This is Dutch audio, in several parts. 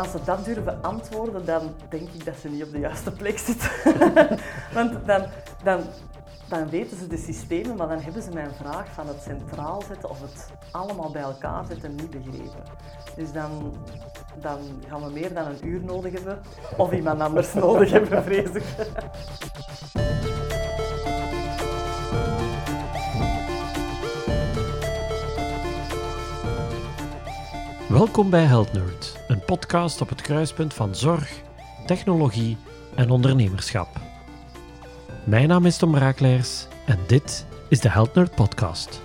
als ze dat durven antwoorden, dan denk ik dat ze niet op de juiste plek zitten. Want dan, dan, dan weten ze de systemen, maar dan hebben ze mijn vraag van het centraal zetten of het allemaal bij elkaar zetten niet begrepen. Dus dan, dan gaan we meer dan een uur nodig hebben, of iemand anders nodig hebben, vrees ik. Welkom bij Health Nerd, een podcast op het kruispunt van zorg, technologie en ondernemerschap. Mijn naam is Tom Raakleers en dit is de Health Nerd Podcast.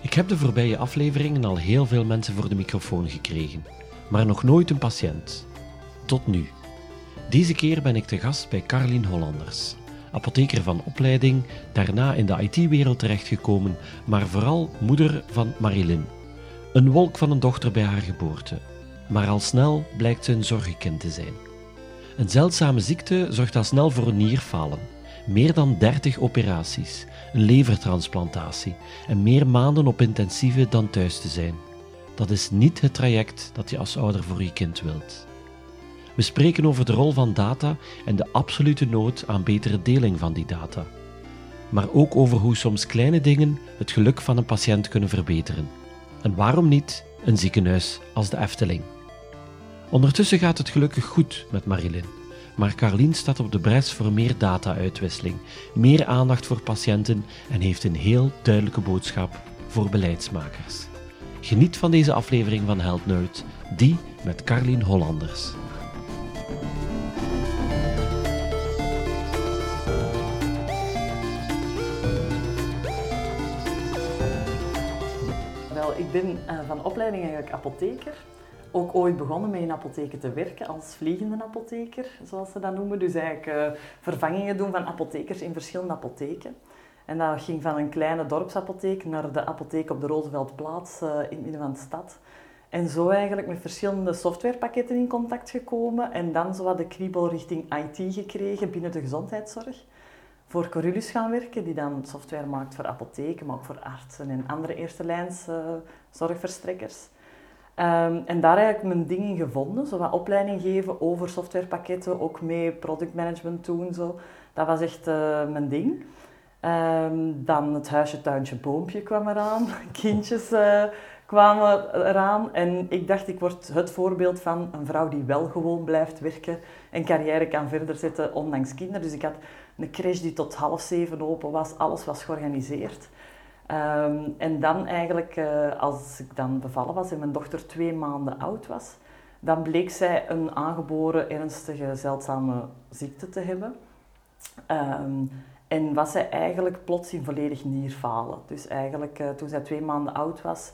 Ik heb de voorbije afleveringen al heel veel mensen voor de microfoon gekregen, maar nog nooit een patiënt. Tot nu. Deze keer ben ik te gast bij Carlien Hollanders, apotheker van opleiding, daarna in de IT-wereld terechtgekomen, maar vooral moeder van Marilyn. Een wolk van een dochter bij haar geboorte, maar al snel blijkt ze een zorgkind te zijn. Een zeldzame ziekte zorgt al snel voor nierfalen. Meer dan 30 operaties, een levertransplantatie en meer maanden op intensieve dan thuis te zijn. Dat is niet het traject dat je als ouder voor je kind wilt. We spreken over de rol van data en de absolute nood aan betere deling van die data. Maar ook over hoe soms kleine dingen het geluk van een patiënt kunnen verbeteren. En waarom niet een ziekenhuis als de Efteling? Ondertussen gaat het gelukkig goed met Marilyn. Maar Carlien staat op de bres voor meer data-uitwisseling, meer aandacht voor patiënten en heeft een heel duidelijke boodschap voor beleidsmakers. Geniet van deze aflevering van Health Nerd, die met Carlien Hollanders. Ik ben uh, van opleiding eigenlijk apotheker. Ook ooit begonnen met in apotheken te werken als vliegende apotheker, zoals ze dat noemen. Dus eigenlijk uh, vervangingen doen van apothekers in verschillende apotheken. En dat ging van een kleine dorpsapotheek naar de apotheek op de Rooseveltplaats uh, in het midden van de stad. En zo eigenlijk met verschillende softwarepakketten in contact gekomen. En dan zo wat de kriebel richting IT gekregen binnen de gezondheidszorg. Voor Corulus gaan werken, die dan software maakt voor apotheken, maar ook voor artsen en andere eerste lijns zorgverstrekkers. Um, en daar heb ik mijn ding in gevonden, zo wat opleiding geven over softwarepakketten, ook mee productmanagement doen. Zo. Dat was echt uh, mijn ding. Um, dan het huisje, tuintje, boompje kwam eraan. Kindjes uh, kwamen eraan. En ik dacht, ik word het voorbeeld van een vrouw die wel gewoon blijft werken en carrière kan verder zetten, ondanks kinderen. Dus ik had een crash die tot half zeven open was, alles was georganiseerd. Um, en dan eigenlijk, uh, als ik dan bevallen was en mijn dochter twee maanden oud was, dan bleek zij een aangeboren ernstige zeldzame ziekte te hebben. Um, en was zij eigenlijk plots in volledig nierfalen. Dus eigenlijk, uh, toen zij twee maanden oud was,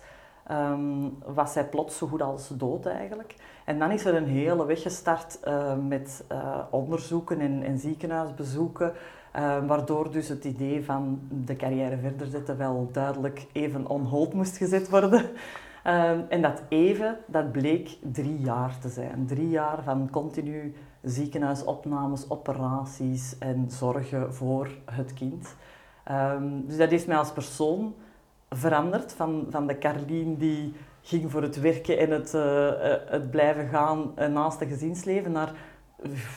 um, was zij plots zo goed als dood eigenlijk. En dan is er een hele weg gestart uh, met uh, onderzoeken en, en ziekenhuisbezoeken. Uh, waardoor dus het idee van de carrière verder zetten wel duidelijk even on hold moest gezet worden. En dat even, dat bleek drie jaar te zijn. Drie jaar van continu ziekenhuisopnames, operaties en zorgen voor het kind. Dus dat heeft mij als persoon veranderd van, van de Carlien die ging voor het werken en het, uh, het blijven gaan naast het gezinsleven naar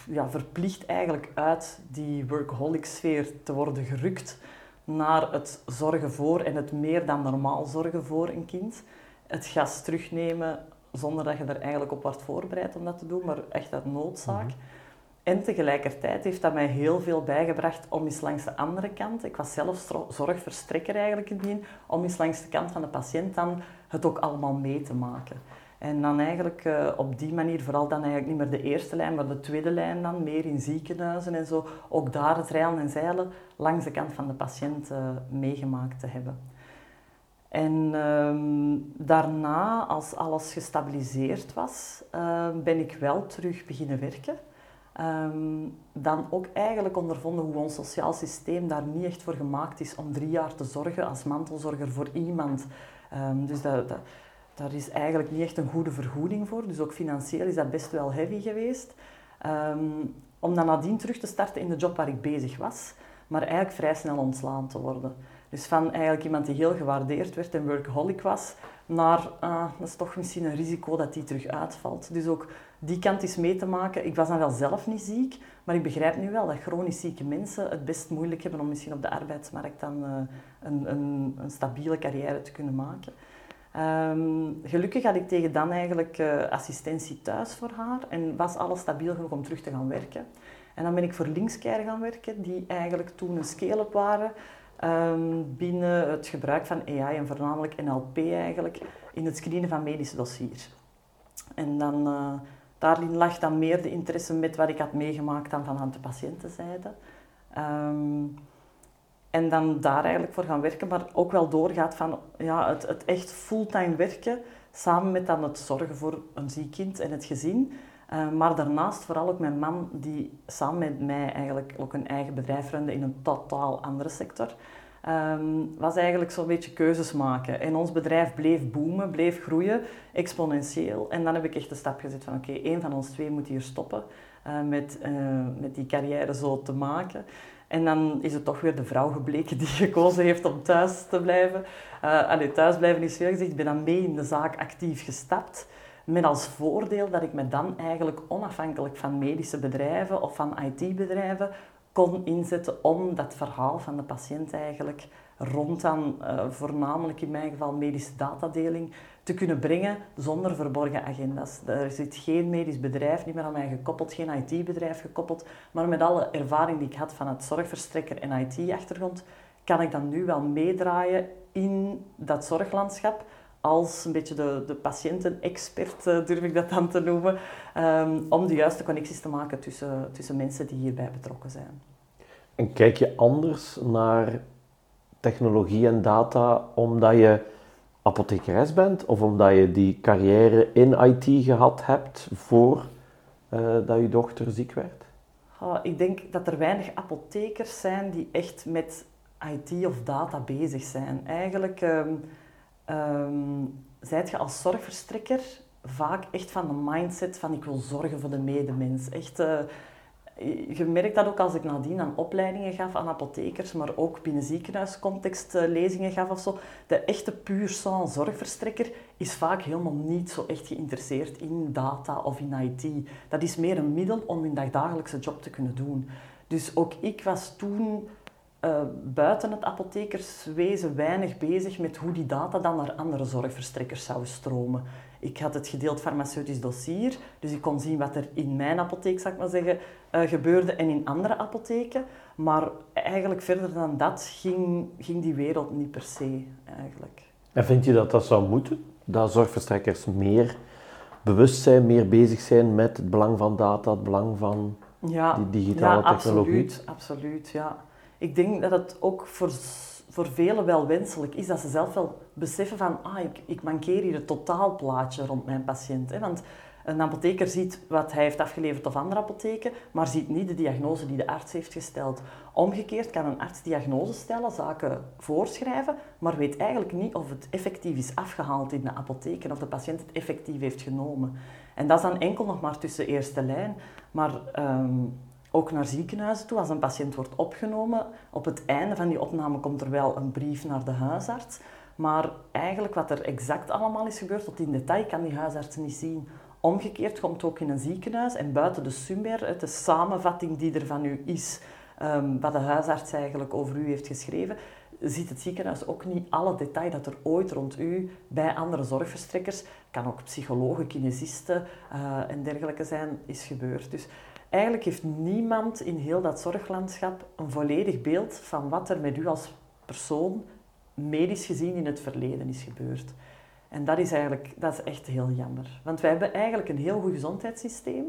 ja, verplicht eigenlijk uit die workaholic sfeer te worden gerukt naar het zorgen voor en het meer dan normaal zorgen voor een kind. Het gas terugnemen zonder dat je er eigenlijk op wordt voorbereid om dat te doen, maar echt uit noodzaak. Mm -hmm. En tegelijkertijd heeft dat mij heel veel bijgebracht om eens langs de andere kant, ik was zelf zorgverstrekker eigenlijk in die, om eens langs de kant van de patiënt dan het ook allemaal mee te maken. En dan eigenlijk uh, op die manier, vooral dan eigenlijk niet meer de eerste lijn, maar de tweede lijn dan, meer in ziekenhuizen en zo, ook daar het rijlen en zeilen langs de kant van de patiënt uh, meegemaakt te hebben. En um, daarna, als alles gestabiliseerd was, uh, ben ik wel terug beginnen werken. Um, dan ook eigenlijk ondervonden hoe ons sociaal systeem daar niet echt voor gemaakt is om drie jaar te zorgen als mantelzorger voor iemand. Um, dus dat, dat, daar is eigenlijk niet echt een goede vergoeding voor. Dus ook financieel is dat best wel heavy geweest. Um, om dan nadien terug te starten in de job waar ik bezig was, maar eigenlijk vrij snel ontslaan te worden. Dus van eigenlijk iemand die heel gewaardeerd werd en workaholic was, naar uh, dat is toch misschien een risico dat die terug uitvalt. Dus ook die kant is mee te maken. Ik was dan wel zelf niet ziek, maar ik begrijp nu wel dat chronisch zieke mensen het best moeilijk hebben om misschien op de arbeidsmarkt dan uh, een, een, stabiele carrière te kunnen maken. Um, gelukkig had ik tegen dan eigenlijk uh, assistentie thuis voor haar en was alles stabiel genoeg om terug te gaan werken. En dan ben ik voor Linkscare gaan werken, die eigenlijk toen een scale-up waren um, binnen het gebruik van AI en voornamelijk NLP eigenlijk in het screenen van medische dossiers. En dan, uh, daarin lag dan meer de interesse met wat ik had meegemaakt dan van de patiëntenzijde. Um, en dan daar eigenlijk voor gaan werken, maar ook wel doorgaat van ja, het, het echt fulltime werken, samen met dan het zorgen voor een ziek kind en het gezin. Uh, maar daarnaast vooral ook mijn man, die samen met mij eigenlijk ook een eigen bedrijf runde in een totaal andere sector. Um, was eigenlijk zo'n beetje keuzes maken. En ons bedrijf bleef boomen, bleef groeien, exponentieel. En dan heb ik echt de stap gezet van oké, okay, één van ons twee moet hier stoppen uh, met, uh, met die carrière zo te maken. En dan is het toch weer de vrouw gebleken die gekozen heeft om thuis te blijven. Uh, allee, thuis blijven is veel gezegd. Ik ben dan mee in de zaak actief gestapt. Met als voordeel dat ik me dan eigenlijk onafhankelijk van medische bedrijven of van IT-bedrijven kon inzetten om dat verhaal van de patiënt eigenlijk rond dan uh, voornamelijk in mijn geval medische datadeling te kunnen brengen zonder verborgen agenda's. Er zit geen medisch bedrijf niet meer aan mij gekoppeld, geen IT-bedrijf gekoppeld, maar met alle ervaring die ik had van het zorgverstrekker en IT-achtergrond, kan ik dan nu wel meedraaien in dat zorglandschap als een beetje de, de patiëntenexpert, uh, durf ik dat dan te noemen, um, om de juiste connecties te maken tussen, tussen mensen die hierbij betrokken zijn. En kijk je anders naar technologie en data omdat je apothekeres bent of omdat je die carrière in IT gehad hebt voor uh, dat je dochter ziek werd? Ik denk dat er weinig apothekers zijn die echt met IT of data bezig zijn. Eigenlijk um, um, zijt je als zorgverstrekker vaak echt van de mindset van ik wil zorgen voor de medemens. Echt, uh, je merkt dat ook als ik nadien aan opleidingen gaf aan apothekers, maar ook binnen ziekenhuiscontext uh, lezingen gaf of zo. De echte puur sang zorgverstrekker is vaak helemaal niet zo echt geïnteresseerd in data of in IT. Dat is meer een middel om hun dagdagelijkse job te kunnen doen. Dus ook ik was toen uh, buiten het apothekerswezen weinig bezig met hoe die data dan naar andere zorgverstrekkers zouden stromen. Ik had het gedeeld farmaceutisch dossier, dus ik kon zien wat er in mijn apotheek, zou ik maar zeggen, uh, gebeurde en in andere apotheken. Maar eigenlijk verder dan dat ging, ging die wereld niet per se eigenlijk. En vind je dat dat zou moeten? Dat zorgverstrekkers meer bewust zijn, meer bezig zijn met het belang van data, het belang van ja, die digitale ja, technologie? Absoluut, absoluut, ja. Ik denk dat het ook voor voor velen wel wenselijk is dat ze zelf wel beseffen van ah, ik, ik mankeer hier het totaalplaatje rond mijn patiënt. Hè? Want een apotheker ziet wat hij heeft afgeleverd of andere apotheken, maar ziet niet de diagnose die de arts heeft gesteld. Omgekeerd kan een arts diagnose stellen, zaken voorschrijven, maar weet eigenlijk niet of het effectief is afgehaald in de apotheek en of de patiënt het effectief heeft genomen. En dat is dan enkel nog maar tussen eerste lijn. Maar um, ook naar ziekenhuizen toe. Als een patiënt wordt opgenomen, op het einde van die opname komt er wel een brief naar de huisarts. Maar eigenlijk wat er exact allemaal is gebeurd, tot in detail, kan die huisarts niet zien. Omgekeerd komt ook in een ziekenhuis en buiten de summer, de samenvatting die er van u is, um, wat de huisarts eigenlijk over u heeft geschreven, ziet het ziekenhuis ook niet alle detail dat er ooit rond u bij andere zorgverstrekkers, kan ook psychologen, kinesisten uh, en dergelijke zijn, is gebeurd. Dus Eigenlijk heeft niemand in heel dat zorglandschap een volledig beeld van wat er met u als persoon medisch gezien in het verleden is gebeurd. En dat is eigenlijk dat is echt heel jammer. Want wij hebben eigenlijk een heel goed gezondheidssysteem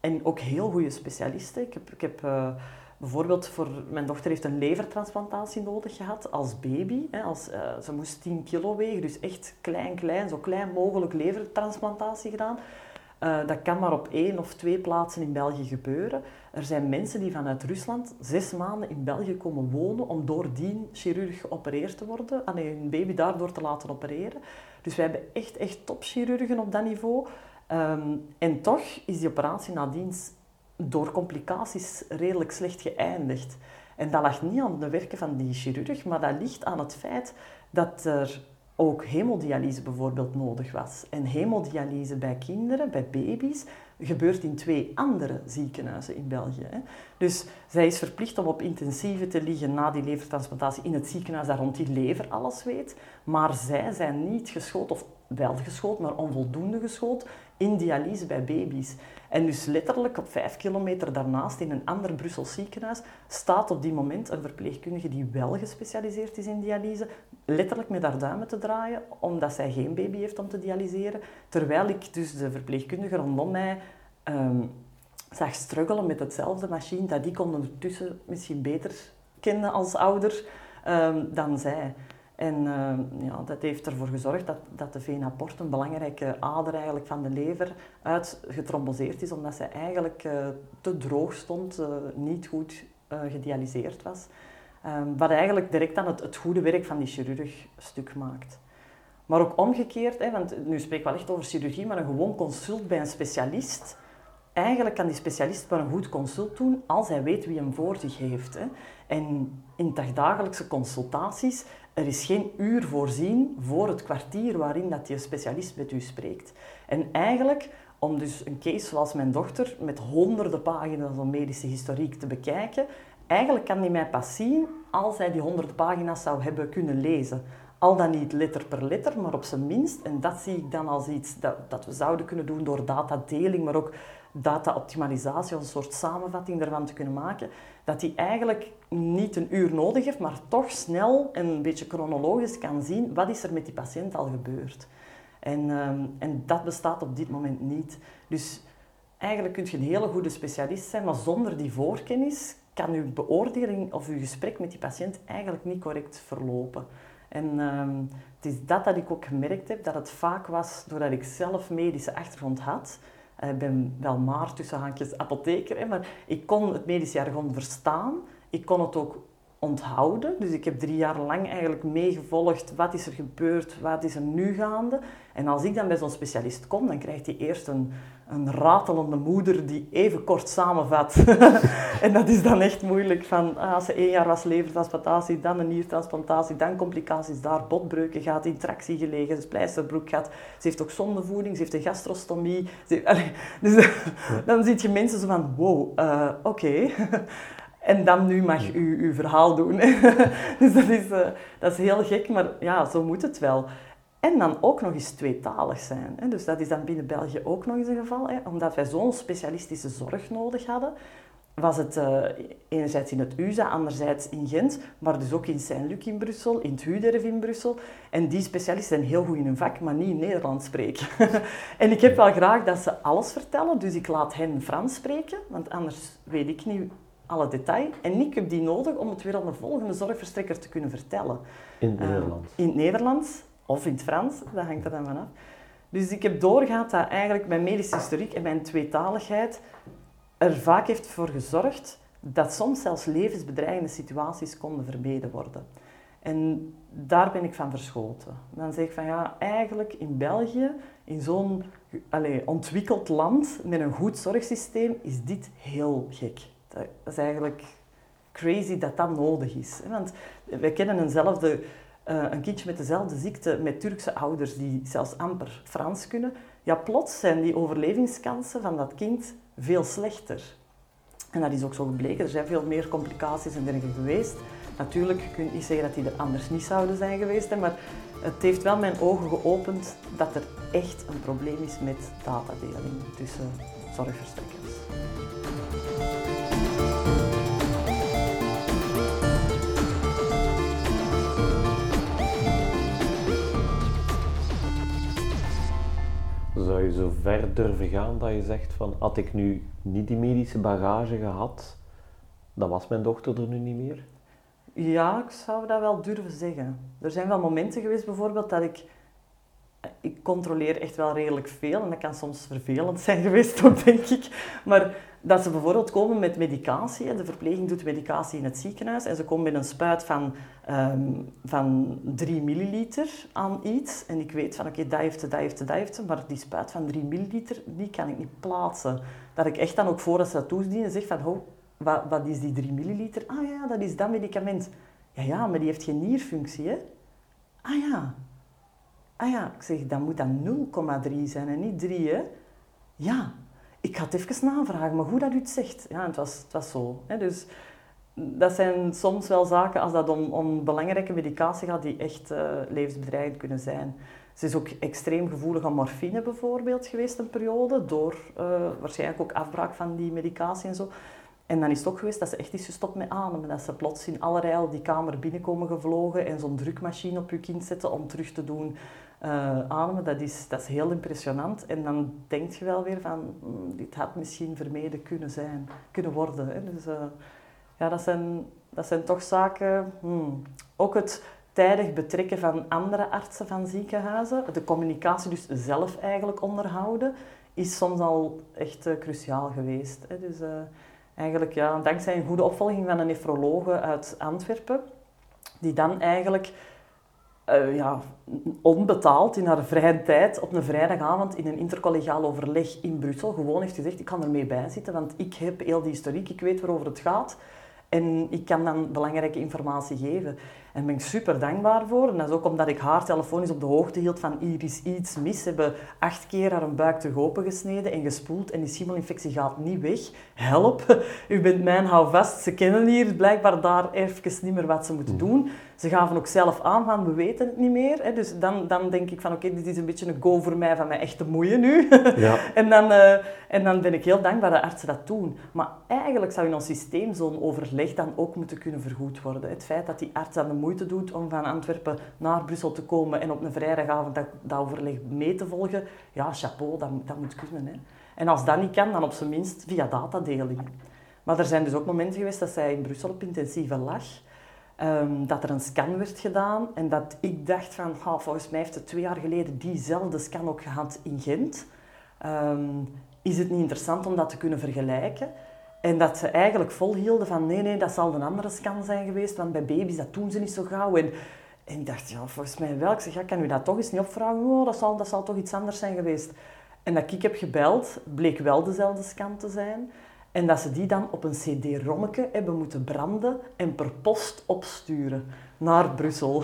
en ook heel goede specialisten. Ik heb, ik heb uh, bijvoorbeeld voor mijn dochter heeft een levertransplantatie nodig gehad als baby. Hè, als, uh, ze moest 10 kilo wegen, dus echt klein, klein, zo klein mogelijk levertransplantatie gedaan. Uh, dat kan maar op één of twee plaatsen in België gebeuren. Er zijn mensen die vanuit Rusland zes maanden in België komen wonen om door die chirurg geopereerd te worden, en hun baby daardoor te laten opereren. Dus wij hebben echt, echt topchirurgen op dat niveau. Um, en toch is die operatie nadien door complicaties redelijk slecht geëindigd. En dat lag niet aan de werken van die chirurg, maar dat ligt aan het feit dat er ook hemodialyse bijvoorbeeld nodig was. En hemodialyse bij kinderen, bij baby's, gebeurt in twee andere ziekenhuizen in België. Hè. Dus zij is verplicht om op intensieve te liggen na die levertransplantatie in het ziekenhuis dat rond die lever alles weet. Maar zij zijn niet geschoold, of wel geschoold, maar onvoldoende geschoold, in dialyse bij baby's. En dus letterlijk op vijf kilometer daarnaast, in een ander Brussels ziekenhuis, staat op die moment een verpleegkundige die wel gespecialiseerd is in dialyse, letterlijk met haar duimen te draaien, omdat zij geen baby heeft om te dialyseren. Terwijl ik dus de verpleegkundige rondom mij um, zag struggelen met hetzelfde machine, dat ik ondertussen misschien beter kende als ouder um, dan zij. En uh, ja, dat heeft ervoor gezorgd dat, dat de vena porta, een belangrijke ader eigenlijk van de lever, uitgetromboseerd is, omdat zij eigenlijk uh, te droog stond, uh, niet goed gedialyseerd was. Um, wat eigenlijk direct aan het, het, goede werk van die chirurg stuk maakt. Maar ook omgekeerd, hè, want nu spreek ik wel echt over chirurgie, maar een gewoon consult bij een specialist. Eigenlijk kan die specialist wel een goed consult doen als hij weet wie hem voor zich heeft. Hè. En in dagdagelijkse consultaties, er is geen uur voorzien voor het kwartier waarin dat die specialist met u spreekt. En eigenlijk, om dus een case zoals mijn dochter met honderden pagina's van medische historiek te bekijken, eigenlijk kan hij mij pas zien als hij die honderden pagina's zou hebben kunnen lezen. Al dan niet letter per letter, maar op zijn minst. En dat zie ik dan als iets dat, dat we zouden kunnen doen door datadeling, maar ook data-optimalisatie, een soort samenvatting daarvan te kunnen maken. Dat hij eigenlijk niet een uur nodig heeft, maar toch snel en een beetje chronologisch kan zien wat is er met die patiënt al gebeurd. En, um, en dat bestaat op dit moment niet. Dus eigenlijk kun je een hele goede specialist zijn, maar zonder die voorkennis kan uw beoordeling of uw gesprek met die patiënt eigenlijk niet correct verlopen. En um, het is dat dat ik ook gemerkt heb, dat het vaak was doordat ik zelf medische achtergrond had. Eh, ik ben wel maar tussen haakjes apotheker, hè, maar ik kon het medisch jargon verstaan. Ik kon het ook onthouden. Dus ik heb drie jaar lang eigenlijk meegevolgd wat is er gebeurd, wat is er nu gaande. En als ik dan bij zo'n specialist kom, dan krijgt hij eerst een, een ratelende moeder die even kort samenvat. en dat is dan echt moeilijk. Van, ah, als ze één jaar was levertransplantatie, dan een niertransplantatie, dan complicaties daar, botbreuken gaat, intractie gelegen, splijsterbroek gaat. Ze heeft ook zondevoeding, ze heeft een gastrostomie. Dus dan zie je mensen zo van, wow, uh, oké. En dan nu mag u uw verhaal doen. dus dat is, uh, dat is heel gek, maar ja, zo moet het wel. En dan ook nog eens tweetalig zijn. Hè. Dus dat is dan binnen België ook nog eens een geval. Hè. Omdat wij zo'n specialistische zorg nodig hadden, was het uh, enerzijds in het USA, anderzijds in Gent, maar dus ook in Saint-Luc in Brussel, in het Huderf in Brussel. En die specialisten zijn heel goed in hun vak, maar niet in Nederlands spreken. en ik heb wel graag dat ze alles vertellen, dus ik laat hen Frans spreken, want anders weet ik niet alle detail. En ik heb die nodig om het weer aan de volgende zorgverstrekker te kunnen vertellen. In het uh, Nederlands? In het Nederlands of in het Frans, dat hangt er dan vanaf. Dus ik heb doorgaat dat eigenlijk mijn medische historiek en mijn tweetaligheid er vaak heeft voor gezorgd dat soms zelfs levensbedreigende situaties konden vermeden worden. En daar ben ik van verschoten. Dan zeg ik van ja, eigenlijk in België, in zo'n ontwikkeld land met een goed zorgsysteem, is dit heel gek. Dat is eigenlijk crazy dat dat nodig is. Want we kennen eenzelfde, uh, een kindje met dezelfde ziekte met Turkse ouders die zelfs amper Frans kunnen. Ja, plots zijn die overlevingskansen van dat kind veel slechter. En dat is ook zo gebleken. Er zijn veel meer complicaties en dergelijke geweest. Natuurlijk kun je niet zeggen dat die er anders niet zouden zijn geweest, maar het heeft wel mijn ogen geopend dat er echt een probleem is met datadeling tussen zorgverstrekkers. Zou je zo ver durven gaan dat je zegt van had ik nu niet die medische bagage gehad, dan was mijn dochter er nu niet meer? Ja, ik zou dat wel durven zeggen. Er zijn wel momenten geweest bijvoorbeeld dat ik... Ik controleer echt wel redelijk veel en dat kan soms vervelend zijn geweest ook, denk ik. Maar dat ze bijvoorbeeld komen met medicatie. De verpleging doet medicatie in het ziekenhuis en ze komen met een spuit van, um, van 3 milliliter aan iets. En ik weet van oké, okay, dat heeft ze, dat heeft ze, heeft maar die spuit van 3 milliliter, die kan ik niet plaatsen. Dat ik echt dan ook voordat ze dat toedienen zeg van, oh, wat, wat is die 3 milliliter? Ah ja, dat is dat medicament. Ja, ja, maar die heeft geen nierfunctie, hè? Ah ja. Ah ja, ik zeg, dan moet dat 0,3 zijn en niet 3, hè? Ja. Ik ga het even navragen, maar hoe dat u het zegt. Ja, het was, het was zo. Hè? Dus dat zijn soms wel zaken, als dat om, om belangrijke medicatie gaat, die echt uh, levensbedreigend kunnen zijn. Ze is ook extreem gevoelig aan morfine bijvoorbeeld geweest een periode, door uh, waarschijnlijk ook afbraak van die medicatie en zo. En dan is het ook geweest dat ze echt is gestopt met ademen. Dat ze plots in alle die kamer binnenkomen gevlogen en zo'n drukmachine op je kind zetten om terug te doen uh, ademen. Dat is, dat is heel impressionant. En dan denk je wel weer van, mm, dit had misschien vermeden kunnen zijn, kunnen worden. Hè. Dus uh, ja, dat zijn, dat zijn toch zaken... Hmm. Ook het tijdig betrekken van andere artsen van ziekenhuizen, de communicatie dus zelf eigenlijk onderhouden, is soms al echt uh, cruciaal geweest. Hè. Dus eigenlijk ja, dankzij een goede opvolging van een nefrologe uit Antwerpen, die dan eigenlijk uh, ja, onbetaald in haar vrije tijd op een vrijdagavond in een intercollegiaal overleg in Brussel gewoon heeft gezegd, ik kan ermee bij zitten, want ik heb heel die historiek, ik weet waarover het gaat en ik kan dan belangrijke informatie geven. En daar ben ik super dankbaar voor. En dat is ook omdat ik haar telefonisch op de hoogte hield van hier is iets mis. Ze hebben acht keer haar een buik te open gesneden en gespoeld en die schimmelinfectie gaat niet weg. Help, u bent mijn houvast. Ze kennen hier blijkbaar daar even niet meer wat ze moeten mm. doen. Ze gaven ook zelf aan van we weten het niet meer. Hè. Dus dan, dan denk ik van oké, dit is een beetje een go voor mij van mij echt te moeien nu. Ja. en, dan, uh, en dan ben ik heel dankbaar dat artsen dat doen. Maar eigenlijk zou in ons systeem zo'n overleg dan ook moeten kunnen vergoed worden. Het feit dat die arts dan de moeite doet om van Antwerpen naar Brussel te komen en op een vrijdagavond dat, dat overleg mee te volgen, ja, chapeau, dat, dat moet kunnen. Hè. En als dat niet kan, dan op zijn minst via datadeling. Maar er zijn dus ook momenten geweest dat zij in Brussel op intensieve lag. Um, dat er een scan werd gedaan en dat ik dacht van, oh, volgens mij heeft het twee jaar geleden diezelfde scan ook gehad in Gent. Um, is het niet interessant om dat te kunnen vergelijken? En dat ze eigenlijk volhielden van, nee, nee, dat zal een andere scan zijn geweest, want bij baby's dat doen ze niet zo gauw. En, en ik dacht, ja, volgens mij wel. Ik zeg, kan u dat toch eens niet opvragen? Oh, dat zal, dat zal toch iets anders zijn geweest. En dat ik heb gebeld, bleek wel dezelfde scan te zijn. En dat ze die dan op een cd-rommetje hebben moeten branden en per post opsturen naar Brussel.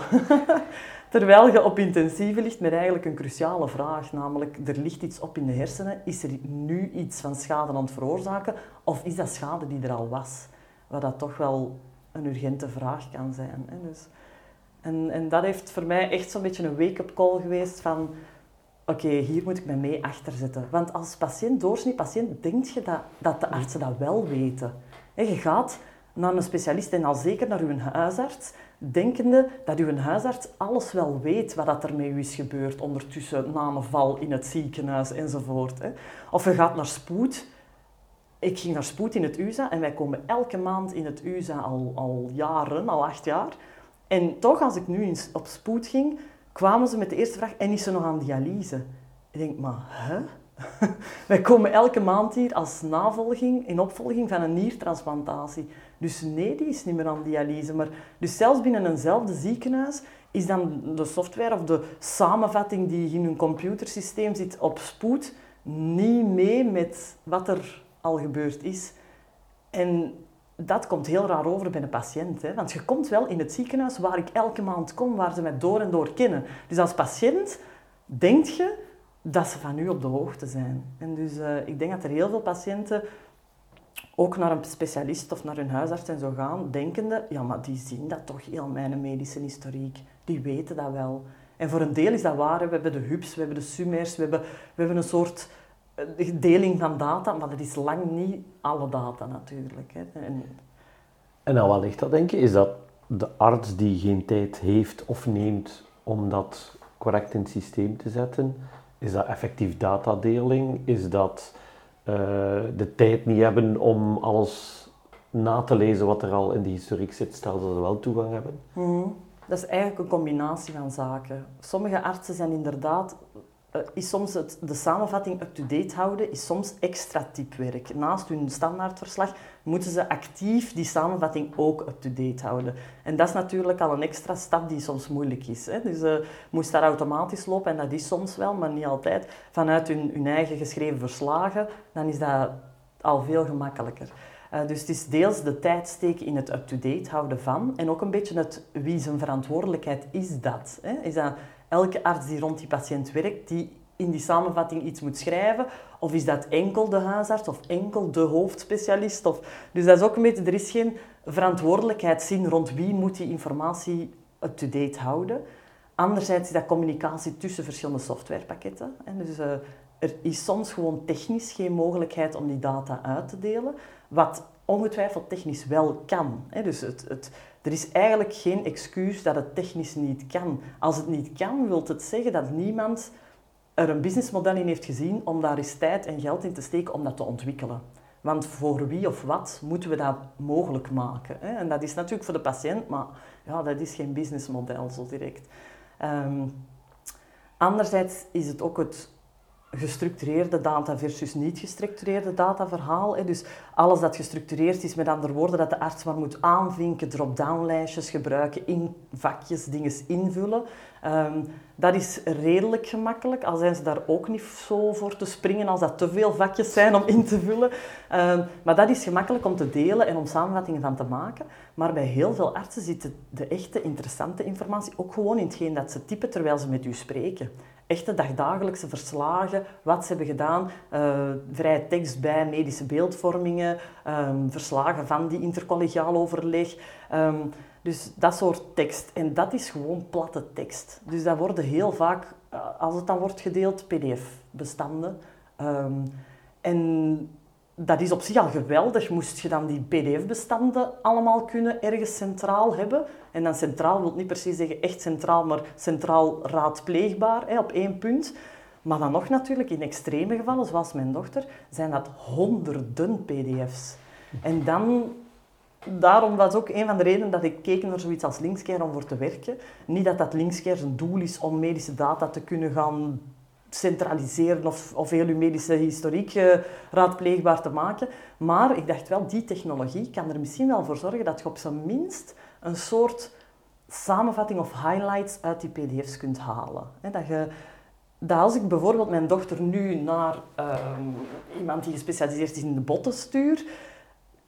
Terwijl je op intensieve ligt met eigenlijk een cruciale vraag, namelijk er ligt iets op in de hersenen, is er nu iets van schade aan het veroorzaken of is dat schade die er al was? Wat dat toch wel een urgente vraag kan zijn. Hè? Dus, en, en dat heeft voor mij echt zo'n beetje een wake-up call geweest van oké, hier moet ik me mee achter zetten. Want als patiënt, doorsnee patiënt, denk je dat, dat de artsen dat wel weten. je gaat naar een specialist en al zeker naar uw huisarts, denkende dat uw huisarts alles wel weet wat er met u is gebeurd ondertussen na een val in het ziekenhuis enzovoort. Of je gaat naar spoed. Ik ging naar spoed in het USA en wij komen elke maand in het USA al, al jaren, al acht jaar. En toch, als ik nu op spoed ging, kwamen ze met de eerste vraag, en is ze nog aan dialyse? Ik denk, maar hè? Wij komen elke maand hier als navolging, in opvolging van een niertransplantatie. Dus nee, die is niet meer aan dialyse. Maar, dus zelfs binnen eenzelfde ziekenhuis is dan de software of de samenvatting die in hun computersysteem zit op spoed niet mee met wat er al gebeurd is. En dat komt heel raar over bij een patiënt. Hè? Want je komt wel in het ziekenhuis waar ik elke maand kom, waar ze mij door en door kennen. Dus als patiënt denk je dat ze van u op de hoogte zijn. En dus uh, ik denk dat er heel veel patiënten ook naar een specialist of naar hun huisarts en zo gaan, denkende, ja, maar die zien dat toch heel mijn medische historiek. Die weten dat wel. En voor een deel is dat waar. We hebben de hubs, we hebben de sumers, we hebben, we hebben een soort eh, deling van data, maar dat is lang niet alle data natuurlijk. Hè. En, en aan wat ligt dat, denk je? Is dat de arts die geen tijd heeft of neemt om dat correct in het systeem te zetten? Is dat effectief datadeling? Is dat uh, de tijd niet hebben om alles na te lezen wat er al in de historiek zit, stel dat ze wel toegang hebben? Mm, dat is eigenlijk een combinatie van zaken. Sommige artsen zijn inderdaad uh, is soms het, de samenvatting up-to-date houden, is soms extra typwerk. Naast hun standaardverslag moeten ze actief die samenvatting ook up-to-date houden. En dat is natuurlijk al een extra stap die soms moeilijk is. Hè. Dus uh, moest daar automatisch lopen, en dat is soms wel, maar niet altijd, vanuit hun, hun eigen geschreven verslagen, dan is dat al veel gemakkelijker. Uh, dus het is deels de tijd steken in het up-to-date houden van en ook een beetje het wie zijn verantwoordelijkheid is dat. Hè? Is dat elke arts die rond die patiënt werkt, die in die samenvatting iets moet schrijven? Of is dat enkel de huisarts of enkel de hoofdspecialist? Of... Dus dat is ook een beetje, er is geen verantwoordelijkheidszin rond wie moet die informatie up-to-date houden. Anderzijds is dat communicatie tussen verschillende softwarepakketten. Dus uh, er is soms gewoon technisch geen mogelijkheid om die data uit te delen, wat ongetwijfeld technisch wel kan. Dus het, het, er is eigenlijk geen excuus dat het technisch niet kan. Als het niet kan, wil het zeggen dat niemand er een businessmodel in heeft gezien om daar eens tijd en geld in te steken om dat te ontwikkelen. Want voor wie of wat moeten we dat mogelijk maken? En dat is natuurlijk voor de patiënt, maar ja, dat is geen businessmodel zo direct. Um, anderzijds is het ook het gestructureerde data versus niet gestructureerde data verhaal. Dus alles dat gestructureerd is, met andere woorden, dat de arts maar moet aanvinken, drop-down lijstjes gebruiken, in vakjes dingen invullen. Um, dat is redelijk gemakkelijk, al zijn ze daar ook niet zo voor te springen als dat te veel vakjes zijn om in te vullen. Um, maar dat is gemakkelijk om te delen en om samenvattingen van te maken. Maar bij heel veel artsen zit de echte interessante informatie ook gewoon in hetgeen dat ze typen terwijl ze met u spreken echte dagdagelijkse verslagen, wat ze hebben gedaan, uh, vrije tekst bij medische beeldvormingen, um, verslagen van die intercollegiaal overleg. Um, dus dat soort tekst. En dat is gewoon platte tekst. Dus dat worden heel vaak, eh, als het dan wordt gedeeld, pdf-bestanden. Um, en dat is op zich al geweldig. Moest je dan die pdf-bestanden allemaal kunnen ergens centraal hebben. En dan centraal wil niet se zeggen echt centraal, maar centraal raadpleegbaar hè, op één punt. Maar dan nog natuurlijk, in extreme gevallen, zoals mijn dochter, zijn dat honderden pdf's. En dan, daarom was ook een van de redenen dat ik keek naar zoiets als Linkscare om voor te werken. Niet dat dat Linkscare zijn doel is om medische data te kunnen gaan centraliseren of, of heel uw medische historiek uh, raadpleegbaar te maken. Maar ik dacht wel, die technologie kan er misschien wel voor zorgen dat je op zijn minst een soort samenvatting of highlights uit die pdf's kunt halen. dat, je, dat als ik bijvoorbeeld mijn dochter nu naar ehm, iemand die gespecialiseerd is in de botten stuur,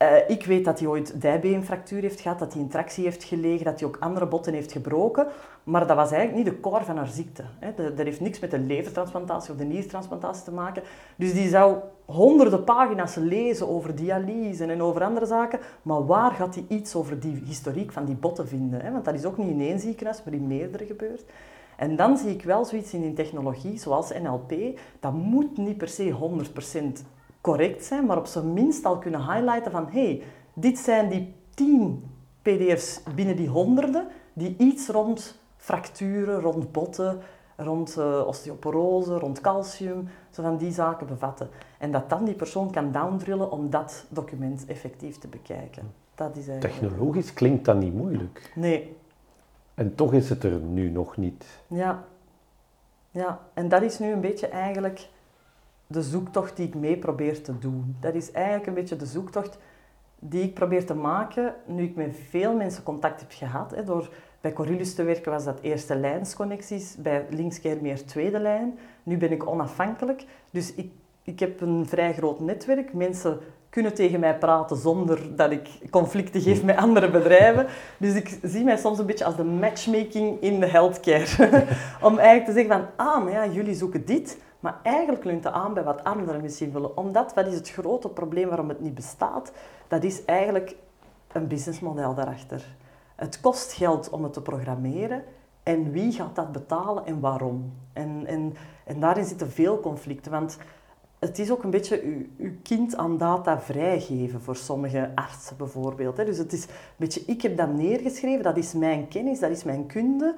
uh, ik weet dat hij ooit dijbeenfractuur heeft gehad, dat hij in tractie heeft gelegen, dat hij ook andere botten heeft gebroken. Maar dat was eigenlijk niet de core van haar ziekte. Hè. Dat, heeft niks met de levertransplantatie of de niertransplantatie te maken. Dus die zou honderden pagina's lezen over dialyse en over andere zaken. Maar waar gaat hij iets over die historiek van die botten vinden? Hè? Want dat is ook niet in één ziekenhuis, maar in meerdere gebeurd. En dan zie ik wel zoiets in die technologie, zoals NLP. Dat moet niet per se 100% correct zijn, maar op zijn minst al kunnen highlighten van hey, dit zijn die tien pdf's binnen die honderden die iets rond fracturen, rond botten, rond uh, osteoporose, rond calcium, zo van die zaken bevatten. En dat dan die persoon kan downdrillen om dat document effectief te bekijken. Dat is eigenlijk... Technologisch klinkt dat niet moeilijk. Nee. En toch is het er nu nog niet. Ja. Ja, en dat is nu een beetje eigenlijk de zoektocht die ik mee probeer te doen. Dat is eigenlijk een beetje de zoektocht die ik probeer te maken nu ik met veel mensen contact heb gehad. Hè. Door bij Corylus te werken was dat eerste lijnsconnecties, bij Linkscare meer tweede lijn. Nu ben ik onafhankelijk, dus ik, ik heb een vrij groot netwerk. Mensen kunnen tegen mij praten zonder dat ik conflicten geef met andere bedrijven. Dus ik zie mij soms een beetje als de matchmaking in de healthcare. Om eigenlijk te zeggen van, ah, maar ja, jullie zoeken dit, maar eigenlijk leunt het aan bij wat anderen misschien willen. Omdat, wat is het grote probleem waarom het niet bestaat? Dat is eigenlijk een businessmodel daarachter. Het kost geld om het te programmeren. En wie gaat dat betalen en waarom? En, en, en daarin zitten veel conflicten. Want het is ook een beetje uw, uw kind aan data vrijgeven voor sommige artsen bijvoorbeeld. Dus het is een beetje, ik heb dat neergeschreven, dat is mijn kennis, dat is mijn kunde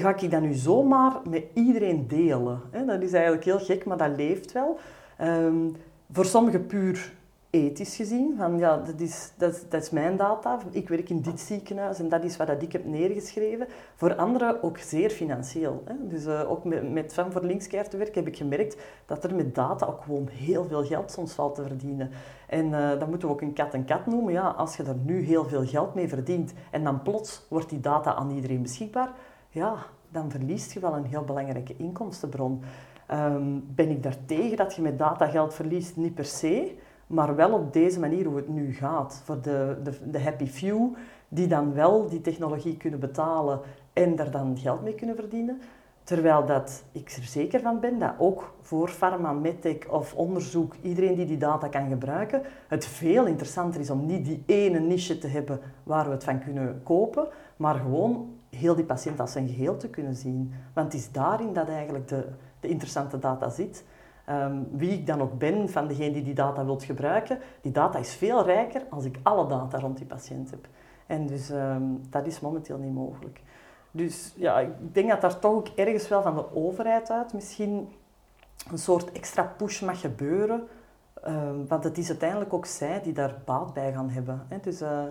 ga ik dat nu zomaar met iedereen delen? Dat is eigenlijk heel gek, maar dat leeft wel. Ehm, voor sommigen puur ethisch gezien, van ja, dat is, dat, is mijn data, ik werk in dit ziekenhuis en dat is wat ik heb neergeschreven. Voor anderen ook zeer financieel. Hè. Dus uh, ook met, met Van voor Linkskeer te werken heb ik gemerkt dat er met data ook gewoon heel veel geld soms valt te verdienen. En uh, dat moeten we ook een kat en kat noemen. Ja, als je er nu heel veel geld mee verdient en dan plots wordt die data aan iedereen beschikbaar, ja, dan verliest je wel een heel belangrijke inkomstenbron. Um, ben ik daartegen dat je met datageld verliest? Niet per se. maar wel op deze manier hoe het nu gaat. Voor de, de, de happy few, die dan wel die technologie kunnen betalen en daar dan geld mee kunnen verdienen. Terwijl dat ik er zeker van ben dat ook voor pharma, medtech of onderzoek, iedereen die die data kan gebruiken, het veel interessanter is om niet die ene niche te hebben waar we het van kunnen kopen, maar gewoon heel die patiënt als een geheel te kunnen zien. Want het is daarin dat eigenlijk de, de interessante data zit. Ehm, wie ik dan ook ben van degene die die data wilt gebruiken, die data is veel rijker als ik alle data rond die patiënt heb. En dus ehm, dat is momenteel niet mogelijk. Dus ja, ik denk dat daar toch ook ergens wel van de overheid uit misschien een soort extra push mag gebeuren. Ehm, want het is uiteindelijk ook zij die daar baat bij gaan hebben. Hè. Dus uh,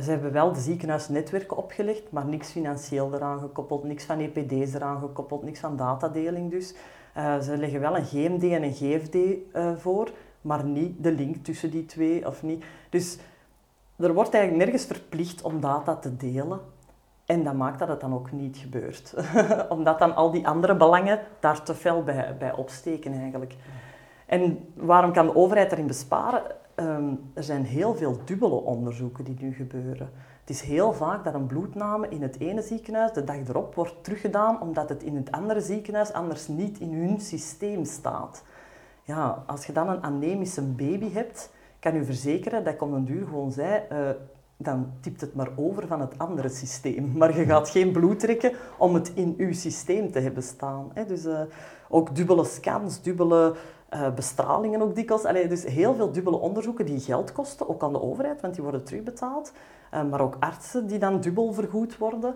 ze hebben wel de ziekenhuisnetwerken opgelegd, maar niks financieel eraan gekoppeld, niks van EPD's eraan gekoppeld, niks van datadeling dus. Uh, ze leggen wel een GMD en een GFD eh, voor, maar niet de link tussen die twee of niet. Dus er wordt eigenlijk nergens verplicht om data te delen. En dat maakt dat het dan ook niet gebeurt. Omdat dan al die andere belangen daar te fel bij, bij opsteken eigenlijk. En waarom kan de overheid erin besparen? Um, er zijn heel veel dubbele onderzoeken die nu gebeuren. Het is heel vaak dat een bloedname in het ene ziekenhuis de dag erop wordt teruggedaan omdat het in het andere ziekenhuis anders niet in hun systeem staat. Ja, als je dan een anemische baby hebt, kan u verzekeren dat ik een duur gewoon zei, uh, dan tipt het maar over van het andere systeem. Maar je gaat geen bloed trekken om het in uw systeem te hebben staan. Hè. Dus uh, ook dubbele scans, dubbele uh, bestralingen ook dikwijls. Allee, dus heel veel dubbele onderzoeken die geld kosten, ook aan de overheid, want die worden terugbetaald. Uh, maar ook artsen die dan dubbel vergoed worden.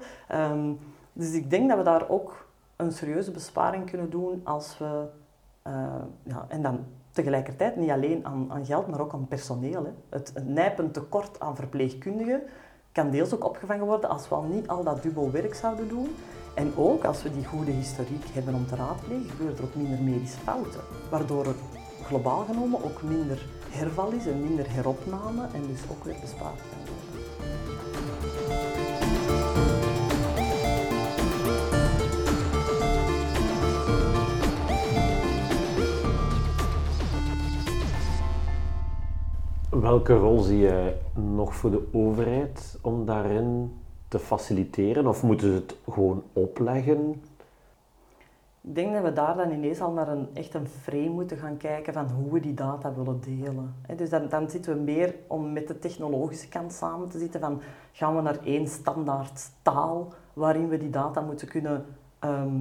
Um, dus ik denk dat we daar ook een serieuze besparing kunnen doen als we... ja, en dan tegelijkertijd niet alleen aan, aan geld, maar ook aan personeel. Hè. Het, het nijpend tekort aan verpleegkundigen kan deels ook opgevangen worden als we al niet al dat dubbel werk zouden doen. En ook als we die goede historiek hebben om te raadplegen, gebeuren er ook minder medische fouten. Waardoor er globaal genomen ook minder herval is en minder heropname en dus ook weer bespaard kan Welke rol zie je nog voor de overheid om daarin te faciliteren? Of moeten ze het gewoon opleggen? Ik denk dat we daar dan ineens al naar een, echt een frame moeten gaan kijken van hoe we die data willen delen. Dus dan, dan zitten we meer om met de technologische kant samen te zitten van gaan we naar één standaard taal waarin we die data moeten kunnen ehm,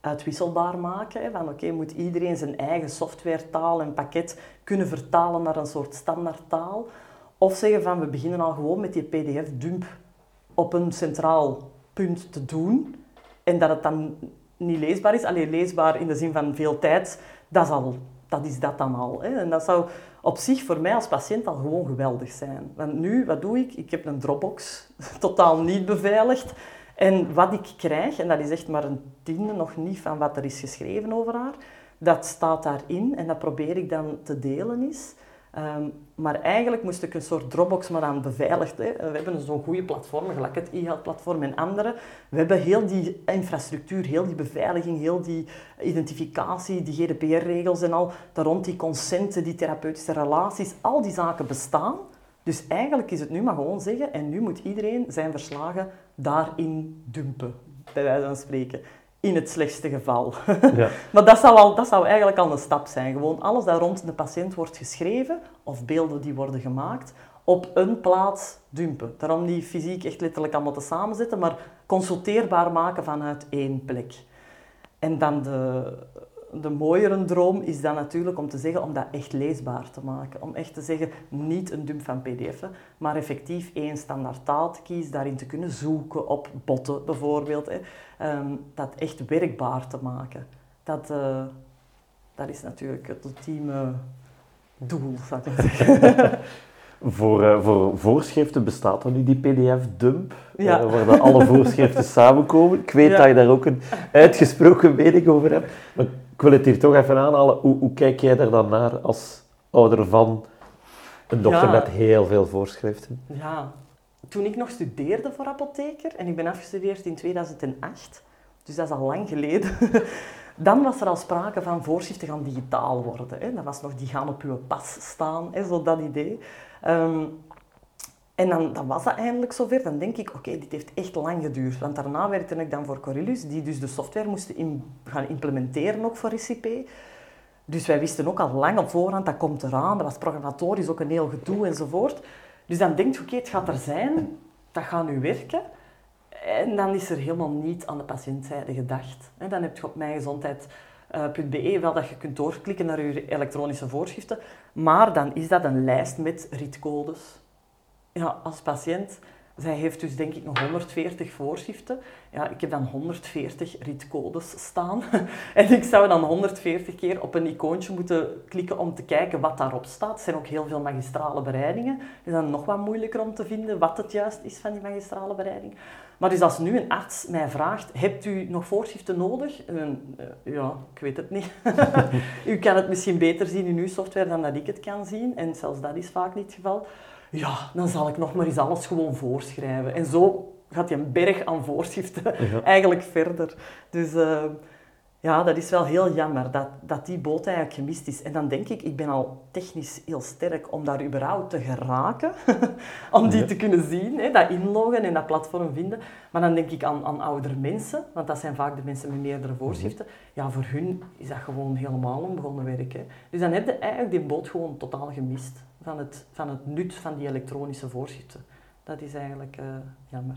uitwisselbaar maken. Van oké, moet iedereen zijn eigen softwaretaal en pakket kunnen vertalen naar een soort standaardtaal. Of zeggen van we beginnen al gewoon met die pdf-dump op een centraal punt te doen. En dat het dan niet leesbaar is. Alleen leesbaar in de zin van veel tijd, dat is, al, dat, is dat dan al. Hè. En dat zou op zich voor mij als patiënt al gewoon geweldig zijn. Want nu, wat doe ik? Ik heb een Dropbox, totaal niet beveiligd. En wat ik krijg, en dat is echt maar een tiende nog niet van wat er is geschreven over haar, dat staat daarin en dat probeer ik dan te delen is. Um, maar eigenlijk moest ik een soort Dropbox maar aan beveiligd. Hè. We hebben zo'n goede platform, gelijk het e-health-platform en andere. We hebben heel die infrastructuur, heel die beveiliging, heel die identificatie, die GDPR-regels en al. Daar rond die consenten, die therapeutische relaties, al die zaken bestaan. Dus eigenlijk is het nu maar gewoon zeggen, en nu moet iedereen zijn verslagen daarin dumpen, bij wijze van spreken. In het slechtste geval. Ja. maar dat zou, al, dat zou eigenlijk al een stap zijn. Gewoon alles dat rond de patiënt wordt geschreven, of beelden die worden gemaakt, op een plaats dumpen. Daarom niet fysiek echt letterlijk allemaal te samenzetten, maar consulteerbaar maken vanuit één plek. En dan de, de mooiere droom is dan natuurlijk om te zeggen, om dat echt leesbaar te maken. Om echt te zeggen, niet een dump van pdf'en, maar effectief één standaard taal te kiezen, daarin te kunnen zoeken op botten bijvoorbeeld. Hè. Ehm, dat echt werkbaar te maken. Dat, uh, dat is natuurlijk het ultieme doel, zou ik zeggen. Voor, uh, voor voorschriften bestaat er nu die PDF-dump, ja. uh, waar dan alle voorschriften samenkomen. Ik weet dat je daar ook een uitgesproken mening over hebt. Maar ik wil het hier toch even aanhalen. Hoe, hoe kijk jij daar dan naar als ouder van een dokter met heel veel voorschriften? Ja, toen ik nog studeerde voor apotheker, en ik ben afgestudeerd in 2008, dus dat is al lang geleden, Dan was er al sprake van voorschriften gaan digitaal worden. Hè. Dat was nog, die gaan op uw pas staan, hè, zo dat idee. Ehm, en dan, was dat eindelijk zover. Dan denk ik, oké, dit heeft echt lang geduurd. Want daarna werkte ik dan voor Corylus, die dus de software moesten gaan implementeren ook voor ICP. Dus wij wisten ook al lang op voorhand, dat komt eraan. Dat was programmatorisch ook een heel gedoe enzovoort. Dus dan denk je, oké, het gaat er zijn. Dat gaat nu werken. En dan is er helemaal niet aan de patiëntzijde gedacht. Dan heb je op mijngezondheid.be wel dat je kunt doorklikken naar je elektronische voorschriften. Maar dan is dat een lijst met ritcodes. Ja, als patiënt zij heeft dus denk ik nog 140 voorschriften. Ja, ik heb dan 140 ritcodes staan. en ik zou dan 140 keer op een icoontje moeten klikken om te kijken wat daarop staat. Er zijn ook heel veel magistrale bereidingen. Het is dan nog wat moeilijker om te vinden wat het juist is van die magistrale bereiding. Maar dus als nu een arts mij vraagt, hebt u nog voorschriften nodig? Uh, ja, ik weet het niet. u kan het misschien beter zien in uw software dan dat ik het kan zien. En zelfs dat is vaak niet het geval ja, dan zal ik nog maar eens alles gewoon voorschrijven. En zo gaat je een berg aan voorschriften eigenlijk verder. Dus uh, ja, dat is wel heel jammer dat, dat die boot eigenlijk gemist is. En dan denk ik, ik ben al technisch heel sterk om daar überhaupt te geraken. om die te kunnen zien, hè, dat inloggen en dat platform vinden. Maar dan denk ik aan, aan oudere mensen, want dat zijn vaak de mensen met meerdere voorschriften. Ja, voor hun is dat gewoon helemaal onbegonnen werk. Hè. Dus dan heb je eigenlijk die boot gewoon totaal gemist van het, van het nut van die elektronische voorschriften. Dat is eigenlijk uh, jammer.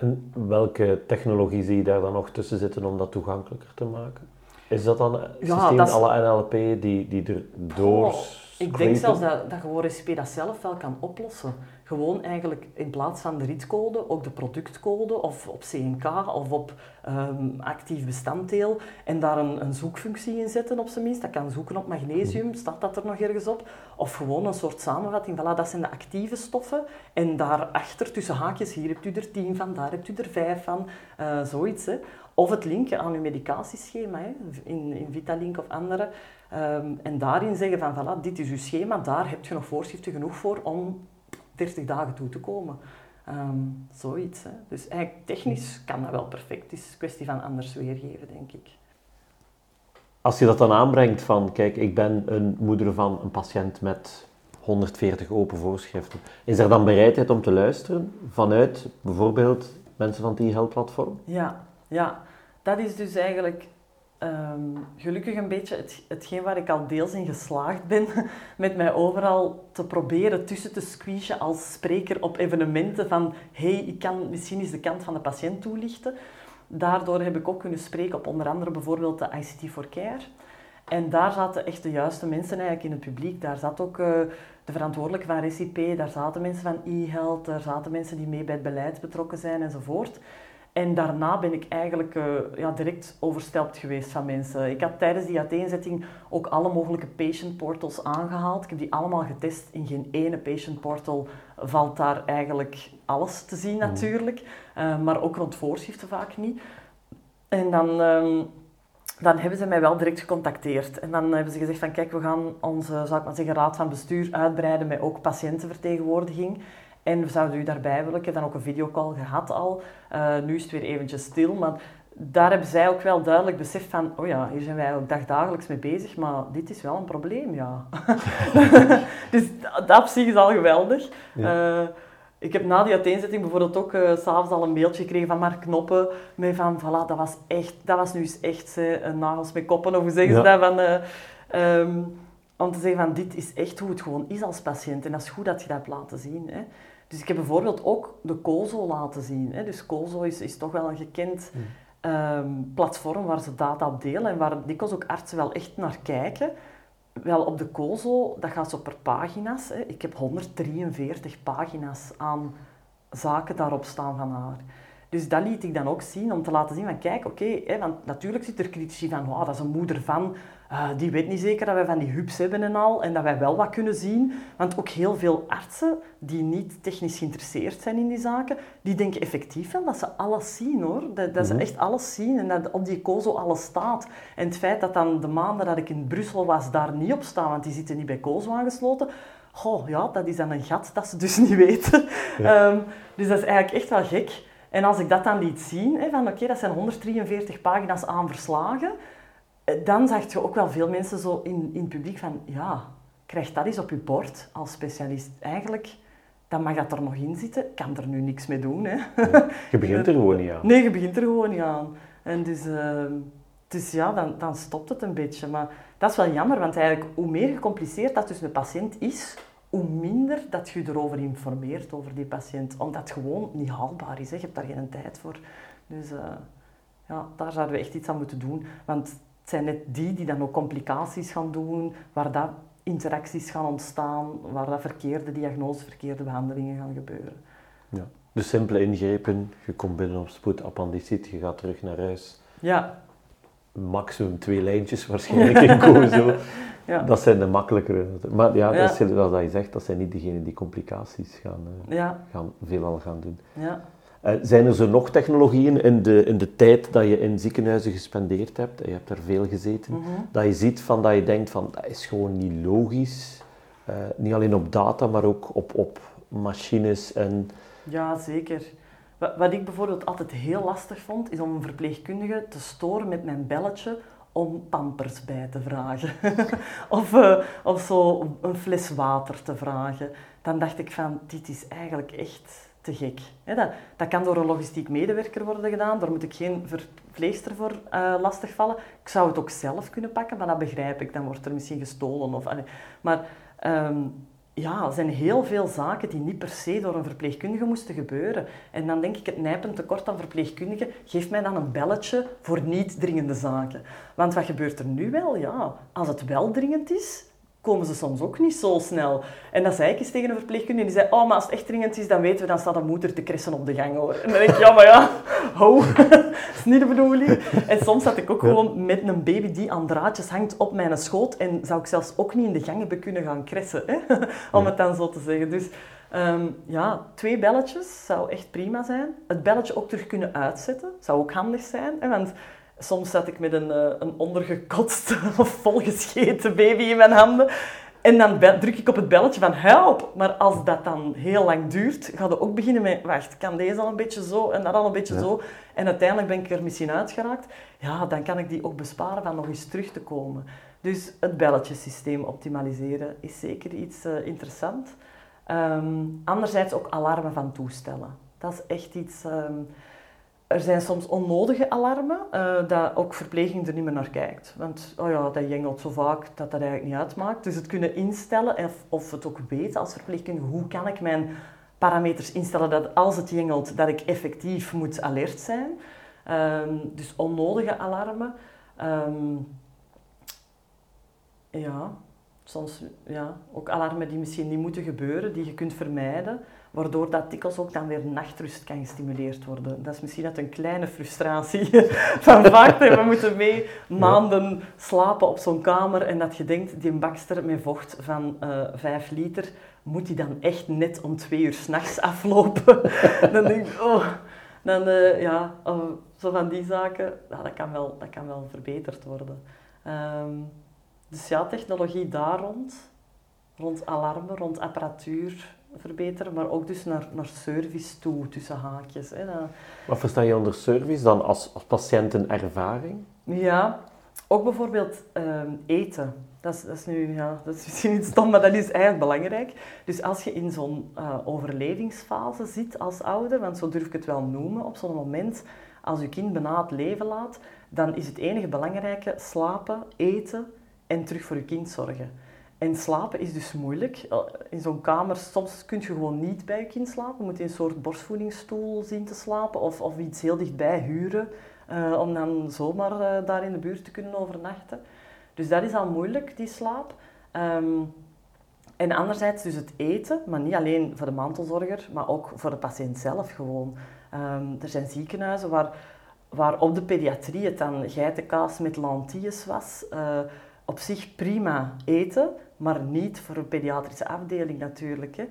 En welke technologie zie je daar dan nog tussen zitten om dat toegankelijker te maken? Is dat dan het ja, systeem, dat is... alle NLP die, die er door... Oh, ik denk zelfs dat, dat gewoon RCP dat zelf wel kan oplossen. Gewoon eigenlijk in plaats van de ritcode ook de productcode of op CNK of op um, actief bestanddeel en daar een, een, zoekfunctie in zetten op zijn minst. Dat kan zoeken op magnesium, staat dat er nog ergens op. Of gewoon een soort samenvatting, voilà, dat zijn de actieve stoffen. En daarachter tussen haakjes, hier hebt u er tien van, daar hebt u er vijf van, uh, zoiets. Hè. Of het linken aan uw medicatieschema, hè, in, in Vitalink of andere. Um, en daarin zeggen van, voilà, dit is uw schema, daar heb je nog voorschriften genoeg voor om 30 dagen toe te komen. Um, zoiets. Hè. Dus eigenlijk technisch kan dat wel perfect. Het is een kwestie van anders weergeven, denk ik. Als je dat dan aanbrengt van, kijk, ik ben een moeder van een patiënt met 140 open voorschriften. Is er dan bereidheid om te luisteren vanuit bijvoorbeeld mensen van het e-health-platform? Ja, ja, dat is dus eigenlijk um, gelukkig een beetje het, hetgeen waar ik al deels in geslaagd ben, met mij overal te proberen tussen te squeezen als spreker op evenementen van hey, ik kan misschien eens de kant van de patiënt toelichten. Daardoor heb ik ook kunnen spreken op onder andere bijvoorbeeld de ICT for Care. En daar zaten echt de juiste mensen eigenlijk in het publiek. Daar zat ook uh, de verantwoordelijke van RCP, daar zaten mensen van e-health, daar zaten mensen die mee bij het beleid betrokken zijn enzovoort. En daarna ben ik eigenlijk uh, ja, direct overstelpt geweest van mensen. Ik had tijdens die uiteenzetting ook alle mogelijke patient portals aangehaald. Ik heb die allemaal getest. In geen ene patient portal valt daar eigenlijk alles te zien mhm. natuurlijk. Uh, maar ook rond voorschriften vaak niet. En dan, uh, dan hebben ze mij wel direct gecontacteerd. En dan hebben ze gezegd van kijk, we gaan onze zou ik maar zeggen, raad van bestuur uitbreiden met ook patiëntenvertegenwoordiging. En we zouden u daarbij willen. Ik heb dan ook een videocall gehad al. Uh, nu is het weer eventjes stil, maar daar hebben zij ook wel duidelijk besef van, oh ja, hier zijn wij ook dagdagelijks mee bezig, maar dit is wel een probleem, ja. dus dat op zich is al geweldig. Uh, ik heb na die uiteenzetting bijvoorbeeld ook uh, s'avonds al een mailtje gekregen van Mark Knoppen, met van, voilà, dat was echt, dat was nu eens echt uh, nagels met koppen, of hoe zeggen ze dat, van... Um, om te zeggen van, dit is echt hoe het gewoon is als patiënt. En dat is goed dat je dat hebt laten zien. Hè. Dus ik heb bijvoorbeeld ook de COSO laten zien. Hè. Dus COSO is, is toch wel een gekend um, platform waar ze data delen en waar dikwijls ook artsen wel echt naar kijken. Wel, op de COSO, dat gaat zo per pagina's. Hè. Ik heb 143 pagina's aan zaken daarop staan van haar. Dus dat liet ik dan ook zien om te laten zien van kijk, oké, want natuurlijk zit er critici van, wow, dat is een moeder van, uh, die weet niet zeker dat wij van die hubs hebben en al, en dat wij wel wat kunnen zien. Want ook heel veel artsen die niet technisch geïnteresseerd zijn in die zaken, die denken effectief wel dat ze alles zien hoor. Dat, dat ze mhm. echt alles zien en dat op die COSO alles staat. En het feit dat dan de maanden dat ik in Brussel was daar niet op staan, want die zitten niet bij COSO aangesloten, Goh, ja, dat is dan een gat dat ze dus niet weten. Ehm, dus dat is eigenlijk echt wel gek. En als ik dat dan liet zien, hè, van oké, dat zijn 143 pagina's aan verslagen, eh, dan zag je ook wel veel mensen zo in, in het publiek van, ja, krijg dat eens op je bord als specialist. Eigenlijk, dan mag dat er nog in zitten. Ik kan er nu niks mee doen. Hè. Je begint er gewoon niet aan. Nee, je begint er gewoon niet aan. En dus, uh, dus ja, dan, dan stopt het een beetje. Maar dat is wel jammer, want eigenlijk hoe meer gecompliceerd dat dus een patiënt is, hoe minder dat je erover informeert over die patiënt. Omdat het gewoon niet haalbaar is. Hè. Je hebt daar geen tijd voor. Dus uh, ja, daar zouden we echt iets aan moeten doen. Want het zijn net die die dan ook complicaties gaan doen, waar dat interacties gaan ontstaan, waar dat verkeerde diagnoses, verkeerde behandelingen gaan gebeuren. Ja. Dus simpele ingrepen, je komt binnen op spoedappendicit, je gaat terug naar huis. Ja. Maximum twee lijntjes waarschijnlijk in COSO. ja. Dat zijn de makkelijkere. Maar ja, Dat is, zoals je zegt, dat zijn niet degenen die complicaties gaan, ja. gaan veelal gaan doen. Ja. Uh, zijn er zo nog technologieën in de, in de tijd dat je in ziekenhuizen gespendeerd hebt, en je hebt er veel gezeten, Mhm. dat je ziet van dat je denkt van dat is gewoon niet logisch. Uh, niet alleen op data, maar ook op, op machines en... Ja, zeker. Wat, wat ik bijvoorbeeld altijd heel lastig vond, is om een verpleegkundige te storen met mijn belletje om pampers bij te vragen. of, uh, of zo een fles water te vragen. Dan dacht ik van, dit is eigenlijk echt te gek. dat, dat, kan door een logistiek medewerker worden gedaan, daar moet ik geen verpleegster voor uh, lastigvallen. Ik zou het ook zelf kunnen pakken, maar dat begrijp ik, dan wordt er misschien gestolen. Of, maar um, ja, er zijn heel veel zaken die niet per se door een verpleegkundige moesten gebeuren. En dan denk ik, het nijpend tekort aan verpleegkundigen, geef mij dan een belletje voor niet dringende zaken. Want wat gebeurt er nu wel? Ja, als het wel dringend is, komen ze soms ook niet zo snel. En dat zei ik eens tegen een verpleegkundige. Die zei, oh, maar als het echt dringend is, dan weten we, dan staat een moeder te kressen op de gang, hoor. En dan denk ik, ja, maar ja, ho, dat is niet de bedoeling. En soms zat ik ook gewoon met een baby die aan draadjes hangt op mijn schoot en zou ik zelfs ook niet in de gang hebben kunnen gaan kressen, hè? om het dan zo te zeggen. Dus um, ja, twee belletjes zou echt prima zijn. Het belletje ook terug kunnen uitzetten, zou ook handig zijn, hè? want Soms zat ik met een, uh, een ondergekotst of volgescheten baby in mijn handen. En dan druk ik op het belletje van help. Maar als dat dan heel lang duurt, ga je ook beginnen met... Wacht, kan deze al een beetje zo en dat al een beetje ja. zo? En uiteindelijk ben ik er misschien uitgeraakt. Ja, dan kan ik die ook besparen van nog eens terug te komen. Dus het belletjesysteem optimaliseren is zeker iets uh, interessants. Um, anderzijds ook alarmen van toestellen. Dat is echt iets... Um, er zijn soms onnodige alarmen, uh, dat ook verpleging er niet meer naar kijkt. Want oh ja, dat jengelt zo vaak dat dat eigenlijk niet uitmaakt. Dus het kunnen instellen, of, of het ook weten als verpleegkundige, hoe kan ik mijn parameters instellen dat als het jengelt, dat ik effectief moet alert zijn. Um, dus onnodige alarmen. Um, ja, soms ja, ook alarmen die misschien niet moeten gebeuren, die je kunt vermijden waardoor dat dikwijls ook dan weer nachtrust kan gestimuleerd worden. Dat is misschien net een kleine frustratie van vaak dat we moeten mee maanden slapen op zo'n kamer en dat je denkt, die bakster met vocht van uh, 5 liter, moet die dan echt net om twee uur s'nachts aflopen? dan denk ik, oh, dan uh, ja, uh, zo van die zaken, ja, dat, kan wel, dat kan wel verbeterd worden. Um, dus ja, technologie daar rond, rond alarmen, rond apparatuur, verbeteren, maar ook dus naar, naar service toe, tussen haakjes. Hè. Dat... Wat versta je onder service dan als, als patiëntenervaring? Ja, ook bijvoorbeeld um, eten. Dat is, dat is nu, ja, dat is misschien iets stom, maar dat is eigenlijk belangrijk. Dus als je in zo'n uh, overlevingsfase zit als ouder, want zo durf ik het wel noemen, op zo'n moment, als je kind bijna het leven laat, dan is het enige belangrijke slapen, eten en terug voor je kind zorgen. En slapen is dus moeilijk. In zo'n kamer, soms kun je gewoon niet bij je kind slapen. Je moet in een soort borstvoedingsstoel zien te slapen of, of iets heel dichtbij huren uh, om dan zomaar uh, daar in de buurt te kunnen overnachten. Dus dat is al moeilijk, die slaap. Um, en anderzijds dus het eten, maar niet alleen voor de mantelzorger, maar ook voor de patiënt zelf gewoon. Um, er zijn ziekenhuizen waar, waar op de pediatrie het dan geitenkaas met lentilles was. Op zich prima eten, maar niet voor een pediatrische afdeling natuurlijk. Hè.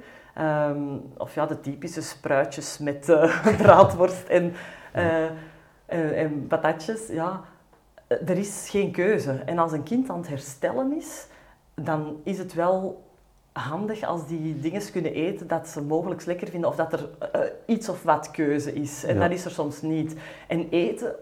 Um, of ja, de typische spruitjes met uh, braadworst en, uh, en, en, patatjes. Ja, er is geen keuze. En als een kind aan het herstellen is, dan is het wel handig als die dingen kunnen eten dat ze mogelijk lekker vinden of dat er uh, iets of wat keuze is. En ja. dat is er soms niet. En eten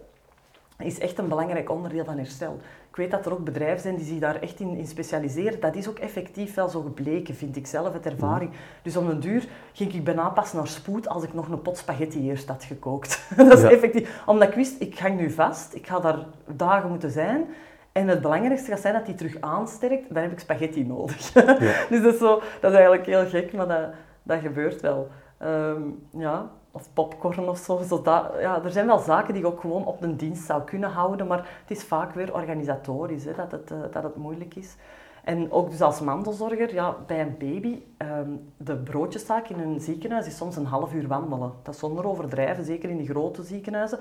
is echt een belangrijk onderdeel van herstel. Ik weet dat er ook bedrijven zijn die zich daar echt in, in specialiseren. Dat is ook effectief wel zo gebleken, vind ik zelf, het ervaring. Dus om een duur ging ik bijna pas naar spoed als ik nog een pot spaghetti eerst had gekookt. dat is effectief. Omdat ik wist, ik hang nu vast, ik ga daar dagen moeten zijn. En het belangrijkste gaat zijn dat die terug aansterkt, dan heb ik spaghetti nodig. Ja. dus dat is, zo, dat is eigenlijk heel gek, maar dat, dat gebeurt wel. Ehm, ja, of popcorn of zo. ja, er zijn wel zaken die je ook gewoon op een dienst zou kunnen houden, maar het is vaak weer organisatorisch hè, dat, het, uh, dat het moeilijk is. En ook dus als mantelzorger, ja, bij een baby, um, de broodjeszaak in een ziekenhuis is soms een half uur wandelen. Dat is zonder overdrijven, zeker in die grote ziekenhuizen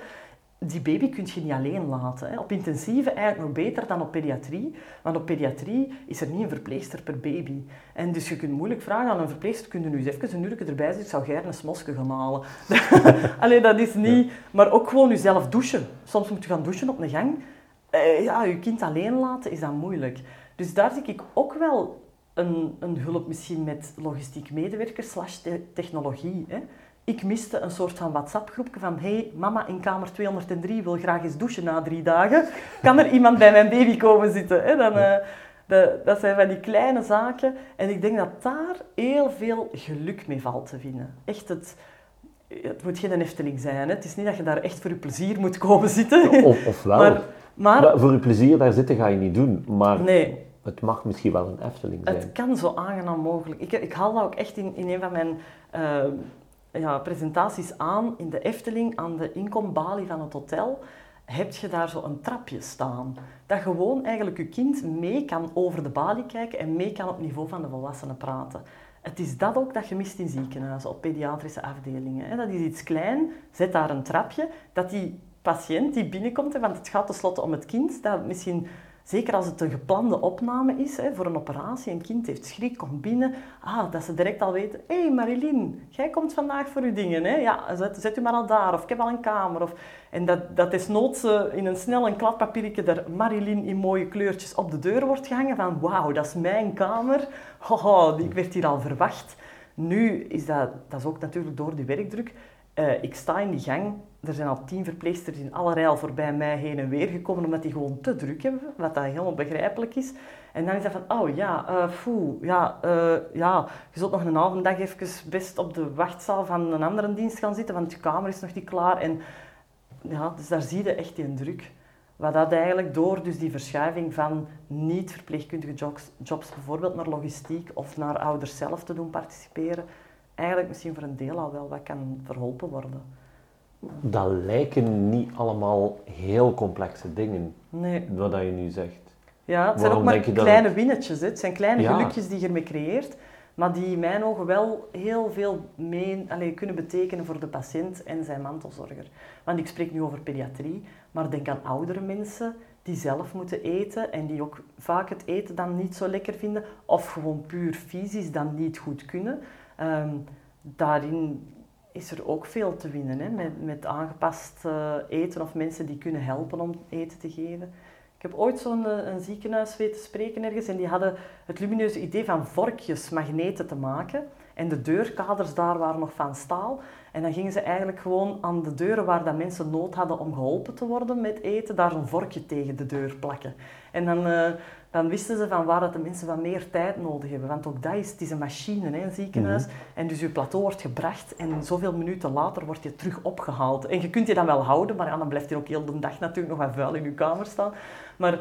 die baby kun je niet alleen laten. Hè. Op intensieve eigenlijk nog beter dan op pediatrie. Want op pediatrie is er niet een verpleegster per baby. En dus je kunt moeilijk vragen aan een verpleegster, kun je nu eens even een uur erbij zitten, ik zou gerne een smosje gaan halen. Alleen dat is niet... Maar ook gewoon jezelf douchen. Soms moet je gaan douchen op een gang. Eh, ja, je kind alleen laten is dan moeilijk. Dus daar zie ik ook wel een, een hulp misschien met logistiek medewerkers slash technologie. Hè ik miste een soort van WhatsApp-groepje van hey, mama in kamer 203 wil graag eens douchen na drie dagen. Kan er iemand bij mijn baby komen zitten? Dan, uh, de, dat zijn van die kleine zaken. En ik denk dat daar heel veel geluk mee valt te vinden. Echt het... Het moet geen Efteling zijn. Hè. Het is niet dat je daar echt voor je plezier moet komen zitten. Of, of wel. Maar, maar, voor je plezier daar zitten ga je niet doen. Maar nee. het mag misschien wel een Efteling zijn. Het kan zo aangenaam mogelijk. Ik, ik haal dat ook echt in, in een van mijn... Uh, ja, presentaties aan in de Efteling, aan de inkombalie van het hotel, heb je daar zo een trapje staan. Dat gewoon eigenlijk je kind mee kan over de balie kijken en mee kan op niveau van de volwassenen praten. Het is dat ook dat je mist in ziekenhuizen, op pediatrische afdelingen. Dat is iets klein, zet daar een trapje, dat die patiënt die binnenkomt, want het gaat tenslotte om het kind, dat misschien Zeker als het een geplande opname is hè, voor een operatie, een kind heeft schrik, komt binnen, ah, dat ze direct al weten, hé hey Marilyn, jij komt vandaag voor je dingen, hè? ja, zet, u maar al daar, of ik heb al een kamer. Of, en dat, dat is in een snel een kladpapiertje er Marilyn in mooie kleurtjes op de deur wordt gehangen van wauw, dat is mijn kamer, Haha, ik werd hier al verwacht. Nu is dat, dat is ook natuurlijk door die werkdruk, uh, ik sta in die gang er zijn al tien verpleegsters in allerlei al voorbij mij heen en weer gekomen, omdat die gewoon te druk hebben, wat dat helemaal begrijpelijk is. En dan is dat van, oh ja, uh, ja, uh, ja, je zult nog een halve dag even best op de wachtzaal van een andere dienst gaan zitten, want je kamer is nog niet klaar. En ja, dus daar zie je echt die druk. Wat dat eigenlijk door dus die verschuiving van niet-verpleegkundige jobs, jobs, bijvoorbeeld naar logistiek of naar ouders zelf te doen participeren, eigenlijk misschien voor een deel al wel wat kan verholpen worden dat lijken niet allemaal heel complexe dingen, nee. wat je nu zegt. Ja, het zijn ook maar kleine dat... winnetjes. Het zijn kleine gelukjes die je ermee creëert, maar die in mijn ogen wel heel veel mee, allez, kunnen betekenen voor de patiënt en zijn mantelzorger. Want ik spreek nu over pediatrie, maar denk aan oudere mensen die zelf moeten eten en die ook vaak het eten dan niet zo lekker vinden, of gewoon puur fysisch dan niet goed kunnen. Um, daarin is er ook veel te winnen hè? Met, met aangepast uh, eten of mensen die kunnen helpen om eten te geven. Ik heb ooit zo'n een ziekenhuis weten spreken ergens en die hadden het lumineuze idee van vorkjes magneten te maken. En de deurkaders daar waren nog van staal. En dan gingen ze eigenlijk gewoon aan de deuren waar dat mensen nood hadden om geholpen te worden met eten, daar een vorkje tegen de deur plakken. En dan, uh, dan wisten ze van waar dat de mensen wat meer tijd nodig hebben. Want ook dat is, het is een machine, hè, een ziekenhuis. Mhm. En dus je plateau wordt gebracht en zoveel minuten later wordt je terug opgehaald. En je kunt je dan wel houden, maar ja, dan blijft je ook heel de dag natuurlijk nog wat vuil in je kamer staan. Maar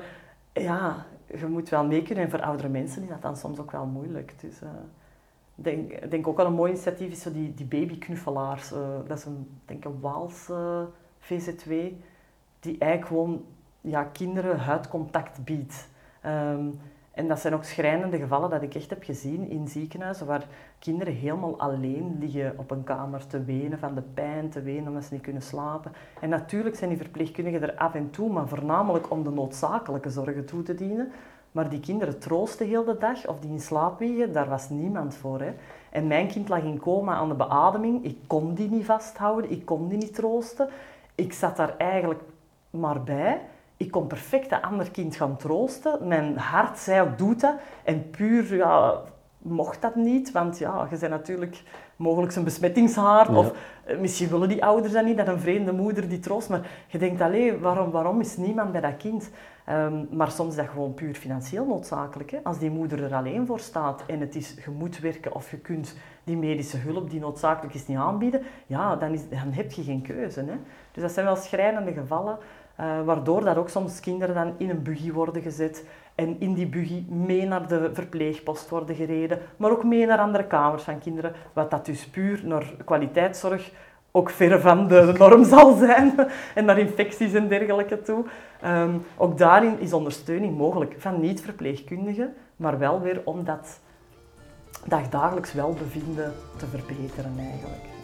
ja, je moet wel mee kunnen. En voor oudere mensen is dat dan soms ook wel moeilijk. Dus, uh, denk, denk ook wel een mooi initiatief is zo die, die babyknuffelaars. Uh, dat is een, denk een Waals uh, VZW, die eigenlijk gewoon ja, kinderen huidcontact biedt. Um, en dat zijn ook schrijnende gevallen dat ik echt heb gezien in ziekenhuizen waar kinderen helemaal alleen liggen op een kamer te wenen van de pijn, te wenen omdat ze niet kunnen slapen. En natuurlijk zijn die verpleegkundigen er af en toe, maar voornamelijk om de noodzakelijke zorgen toe te dienen. Maar die kinderen troosten heel de dag of die in slaap wiegen, daar was niemand voor. Hè. En mijn kind lag in coma aan de beademing. Ik kon die niet vasthouden, ik kon die niet troosten. Ik zat daar eigenlijk maar bij. Ik kon perfect een ander kind gaan troosten. Mijn hart zei ook, doe dat. En puur ja, mocht dat niet, want ja, je bent natuurlijk mogelijk een besmettingshaard. Of eh, misschien willen die ouders dat niet, dat een vreemde moeder die troost. Maar je denkt, alleen, waarom, waarom is niemand bij dat kind? Ehm, maar soms is dat gewoon puur financieel noodzakelijk. Hè? Als die moeder er alleen voor staat en het is, je moet werken of je kunt die medische hulp die noodzakelijk is niet aanbieden, ja, dan, is, dan heb je geen keuze. Hè? Dus dat zijn wel schrijnende gevallen, uh, waardoor dat ook soms kinderen dan in een buggy worden gezet en in die buggy mee naar de verpleegpost worden gereden, maar ook mee naar andere kamers van kinderen, wat dat dus puur naar kwaliteitszorg ook ver van de norm zal zijn en naar infecties en dergelijke toe. Ehm, ook daarin is ondersteuning mogelijk van niet-verpleegkundigen, maar wel weer om dat dagdagelijks welbevinden te verbeteren eigenlijk.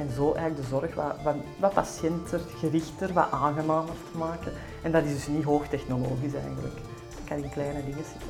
En zo eigenlijk de zorg wat, wat, wat patiëntengerichter, wat aangenamer te maken. En dat is dus niet hoogtechnologisch eigenlijk. Dat kan in kleine dingen zitten.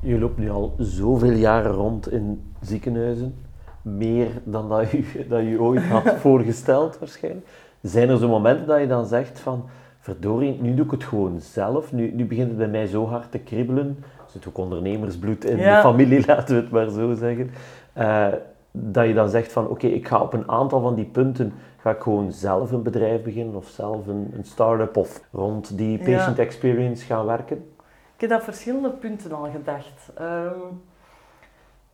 Je loopt nu al zoveel jaren rond in ziekenhuizen, meer dan dat je, dat je ooit had voorgesteld waarschijnlijk. Zijn er zo momenten dat je dan zegt van, verdorie, nu doe ik het gewoon zelf, nu, nu begint het bij mij zo hard te kribbelen, er zit ook ondernemersbloed in de familie, laten we het maar zo zeggen, uh, dat je dan zegt van, oké, ik ga op een aantal van die punten, ga ik gewoon zelf een bedrijf beginnen of zelf een, een start-up of rond die patient experience gaan werken? Ik heb op verschillende punten al gedacht. Um,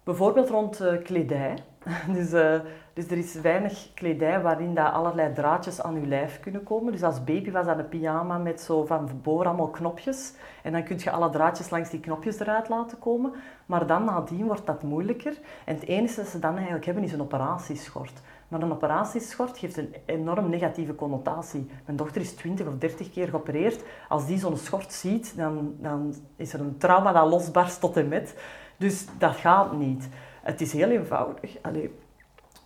bijvoorbeeld rond uh, kledij. dus, uh, dus er is weinig kledij waarin dat allerlei draadjes aan je lijf kunnen komen. Dus als baby was dat een pyjama met zo van boven allemaal knopjes. En dan kun je alle draadjes langs die knopjes eruit laten komen. Maar dan nadien wordt dat moeilijker. En het enige dat ze dan eigenlijk hebben is een operatieschort. Maar een operatieschort geeft een enorm negatieve connotatie. Mijn dochter is 20 of 30 keer geopereerd. Als die zo'n schort ziet, dan, dan is er een trauma dat losbarst tot en met. Dus dat gaat niet. Het is heel eenvoudig. Allee,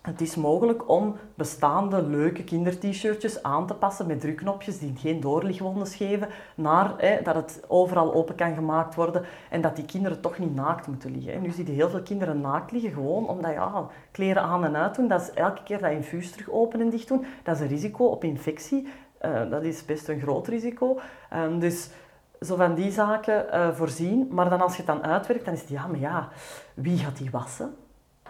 het is mogelijk om bestaande leuke kinder-t-shirtjes aan te passen met drukknopjes die geen doorlichtwondes geven, naar dat het overal open kan gemaakt worden en dat die kinderen toch niet naakt moeten liggen. Nu zie je heel veel kinderen naakt liggen, gewoon omdat ja, kleren aan en uit doen, dat is elke keer dat infuus terug open en dicht doen, dat is een risico op infectie. Uh, dat is best een groot risico. Um, dus zo van die zaken uh, voorzien. Maar dan als je het dan uitwerkt, dan is het ja, maar ja, wie gaat die wassen?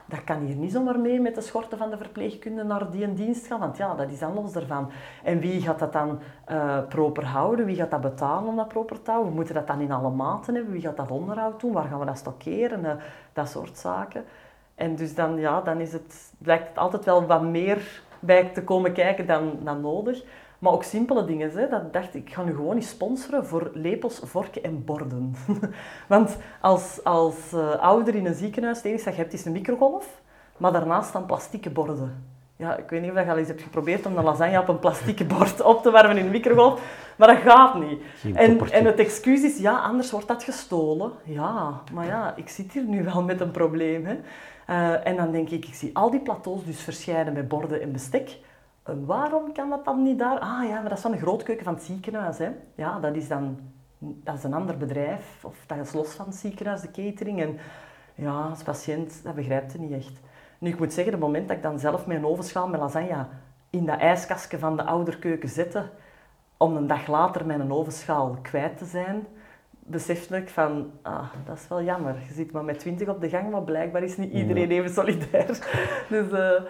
dat kan hier niet zomaar mee met de schorten van de verpleegkunde naar die een dienst gaan, want ja, dat is dan los. En wie gaat dat dan uh, proper houden? Wie gaat dat betalen om dat proper te houden? We moeten dat dan in alle maten hebben. Wie gaat dat onderhoud doen? Waar gaan we dat stockeren? Uh, dat soort zaken. En dus dan, ja, dan is het, blijkt het altijd wel wat meer bij te komen kijken dan, dan nodig. Maar ook simpele dingen. Hè. Dat dacht ik, ik ga nu gewoon eens sponsoren voor lepels, vorken en borden. Want als, als uh, ouder in een ziekenhuis, het enige dat je hebt is een microgolf, maar daarnaast staan plastieke borden. Ja, ik weet niet of je al eens hebt geprobeerd om de lasagne op een plastieke bord op te warmen in de microgolf, maar dat gaat niet. En, en het excuus is, ja, anders wordt dat gestolen. Ja, maar ja, ik zit hier nu wel met een probleem. Hè. Uh, en dan denk ik, ik zie al die plateaus dus verschijnen met borden en bestek. En waarom kan dat dan niet daar? Ah ja, maar dat is van de grootkeuken van het ziekenhuis. Hè. Ja, dat is dan dat is een ander bedrijf. Of dat is los van het ziekenhuis, de catering. En ja, als patiënt, dat begrijpt je niet echt. Nu, ik moet zeggen, het moment dat ik dan zelf mijn ovenschaal met lasagne in dat ijskastje van de ouderkeuken zette, om een dag later mijn ovenschaal kwijt te zijn, besefte ik van, ah, dat is wel jammer. Je zit maar met twintig op de gang, maar blijkbaar is niet iedereen even solidair. dus... Uh,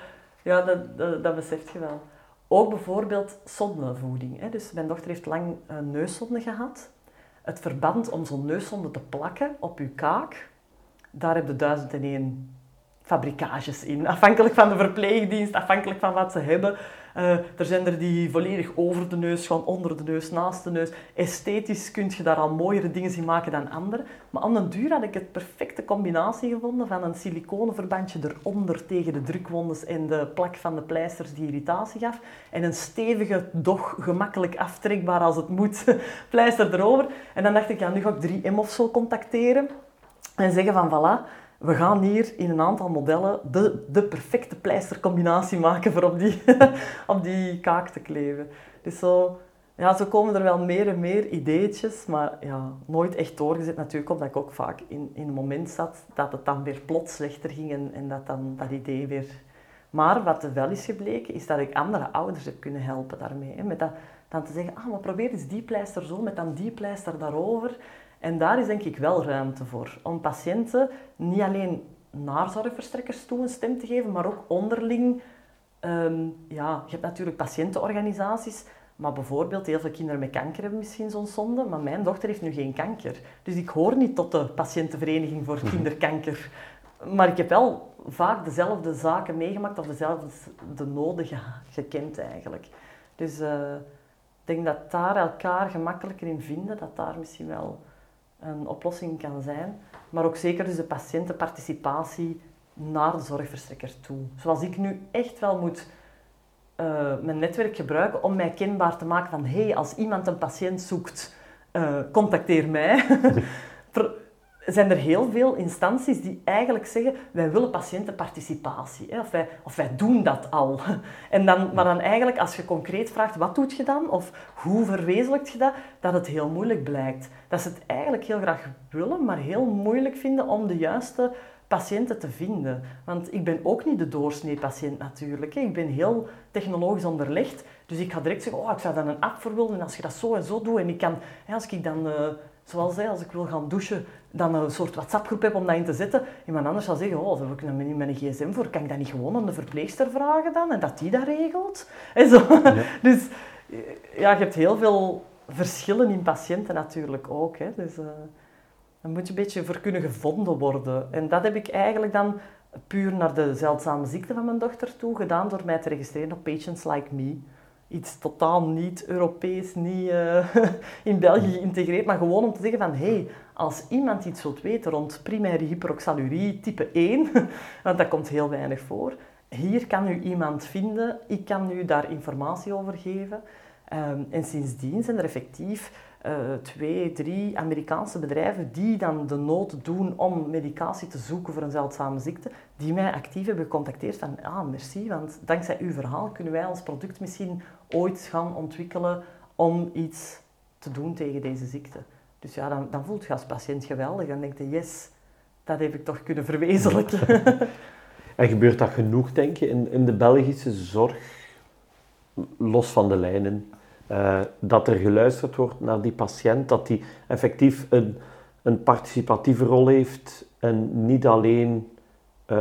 ja, dat, dat, beseft je wel. Ook bijvoorbeeld zondevoeding. Hè. Dus mijn dochter heeft lang een neuszonde gehad. Het verband om zo'n neuszonde te plakken op je kaak, daar heb je duizend en één fabrikages in. Afhankelijk van de verpleegdienst, afhankelijk van wat ze hebben. Uh, er zijn er die volledig over de neus, gewoon onder de neus, naast de neus. Esthetisch kun je daar al mooiere dingen zien maken dan anderen. Maar aan den duur had ik het perfecte combinatie gevonden van een siliconenverbandje eronder tegen de drukwondes en de plak van de pleisters die irritatie gaf. En een stevige, doch gemakkelijk aftrekbaar als het moet, pleister erover. En dan dacht ik, ja, nu ga ik 3M of zo contacteren en zeggen van voilà, we gaan hier in een aantal modellen de, de perfecte pleistercombinatie maken voor op die, op die kaak te kleven. Dus zo, ja, zo komen er wel meer en meer ideetjes, maar ja, nooit echt doorgezet natuurlijk, omdat ik ook vaak in, in een moment zat dat het dan weer plots slechter ging en, en dat dan dat idee weer Maar wat er wel is gebleken, is dat ik andere ouders heb kunnen helpen daarmee. Hè. Met dat, dan te zeggen, ah, maar probeer eens die pleister zo, met dan die pleister daarover. En daar is denk ik wel ruimte voor. Om patiënten niet alleen naar zorgverstrekkers toe een stem te geven, maar ook onderling. Ehm, ja, je hebt natuurlijk patiëntenorganisaties, maar bijvoorbeeld heel veel kinderen met kanker hebben misschien zo'n zonde, maar mijn dochter heeft nu geen kanker. Dus ik hoor niet tot de patiëntenvereniging voor mhm. kinderkanker. Maar ik heb wel vaak dezelfde zaken meegemaakt of dezelfde de noden gekend eigenlijk. Dus uh, ik denk dat daar elkaar gemakkelijker in vinden, dat daar misschien wel een oplossing kan zijn. Maar ook zeker dus de patiëntenparticipatie naar de zorgverstrekker toe. Zoals ik nu echt wel moet uh, mijn netwerk gebruiken om mij kenbaar te maken van hé, hey, als iemand een patiënt zoekt, uh, contacteer mij. zijn er heel veel instanties die eigenlijk zeggen, wij willen patiëntenparticipatie. Hè? Of, wij, of wij doen dat al. En dan, maar dan eigenlijk, als je concreet vraagt, wat doet je dan? Of hoe verwezenlijkt je dat? Dat het heel moeilijk blijkt. Dat ze het eigenlijk heel graag willen, maar heel moeilijk vinden om de juiste patiënten te vinden. Want ik ben ook niet de doorsnee patiënt natuurlijk. Ik ben heel technologisch onderlegd. Dus ik ga direct zeggen, oh, ik zou dan een app voor willen. En als je dat zo en zo doet, en ik kan, als ik dan... Uh, zoals als ik wil gaan douchen, dan een soort WhatsApp-groep heb om dat in te zetten. Iemand anders zal zeggen, oh, daar heb ik niet met een gsm voor. Kan ik dat niet gewoon aan de verpleegster vragen dan? En dat die dat regelt? En zo. Dus ja, je hebt heel veel verschillen in patiënten natuurlijk ook. Hè. Dus uh, daar moet je een beetje voor kunnen gevonden worden. En dat heb ik eigenlijk dan puur naar de zeldzame ziekte van mijn dochter toe gedaan door mij te registreren op Patients Like Me iets totaal niet Europees, niet uh, in België geïntegreerd, maar gewoon om te zeggen van hé, hey, als iemand iets wilt weten rond primaire hyperoxalurie type 1, want dat komt heel weinig voor, hier kan u iemand vinden, ik kan u daar informatie over geven. Um, en sindsdien zijn er effectief uh, twee, drie Amerikaanse bedrijven die dan de nood doen om medicatie te zoeken voor een zeldzame ziekte, die mij actief hebben gecontacteerd van, ah, merci, want dankzij uw verhaal kunnen wij ons product misschien ooit gaan ontwikkelen om iets te doen tegen deze ziekte. Dus ja, dan, dan voelt je als patiënt geweldig. Dan denk je, yes, dat heb ik toch kunnen verwezenlijken. en gebeurt dat genoeg, denk je, in, in de Belgische zorg, los van de lijnen? Uh, dat er geluisterd wordt naar die patiënt, dat die effectief een, een participatieve rol heeft en niet alleen uh,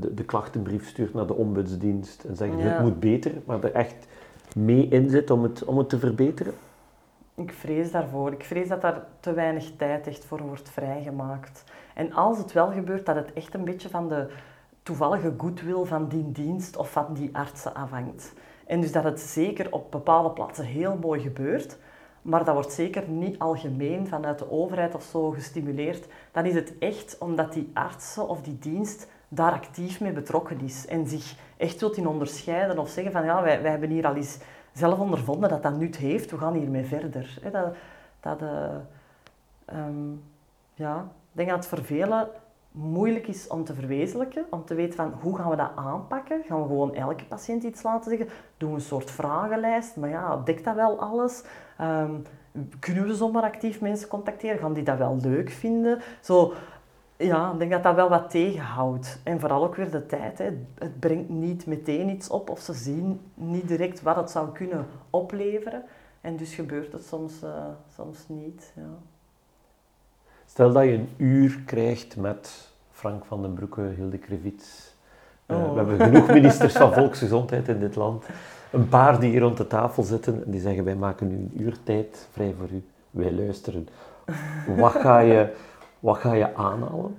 de, de, klachtenbrief stuurt naar de ombudsdienst en zegt ja. het moet beter, maar er echt mee in zit om het, om het te verbeteren? Ik vrees daarvoor. Ik vrees dat daar te weinig tijd echt voor wordt vrijgemaakt. En als het wel gebeurt, dat het echt een beetje van de toevallige goodwill van die dienst of van die artsen afhangt. En dus dat het zeker op bepaalde plaatsen heel mooi gebeurt, maar dat wordt zeker niet algemeen vanuit de overheid of zo gestimuleerd. Dan is het echt omdat die artsen of die dienst daar actief mee betrokken is en zich echt wilt in onderscheiden of zeggen van ja, wij, wij hebben hier al eens zelf ondervonden dat dat nut heeft, we gaan hiermee verder. Dat, dat, uh, ja, ik denk dat het voor velen moeilijk is om te verwezenlijken, om te weten van hoe gaan we dat aanpakken. Gaan we gewoon elke patiënt iets laten zeggen? Doen we een soort vragenlijst? Maar ja, dekt dat wel alles? Um, kunnen we zomaar actief mensen contacteren? Gaan die dat wel leuk vinden? Zo, ja, ik denk dat dat wel wat tegenhoudt. En vooral ook weer de tijd. Hè. Het brengt niet meteen iets op of ze zien niet direct wat het zou kunnen opleveren. En dus gebeurt het soms, uh, soms niet. Ja. Stel dat je een uur krijgt met Frank van den Broeke, Hilde Krevits. Uh, We hebben genoeg ministers van volksgezondheid in dit land. Een paar die hier rond de tafel zitten en die zeggen wij maken nu een uur tijd vrij voor u. Wij luisteren. Wat ga je wat ga je aanhalen?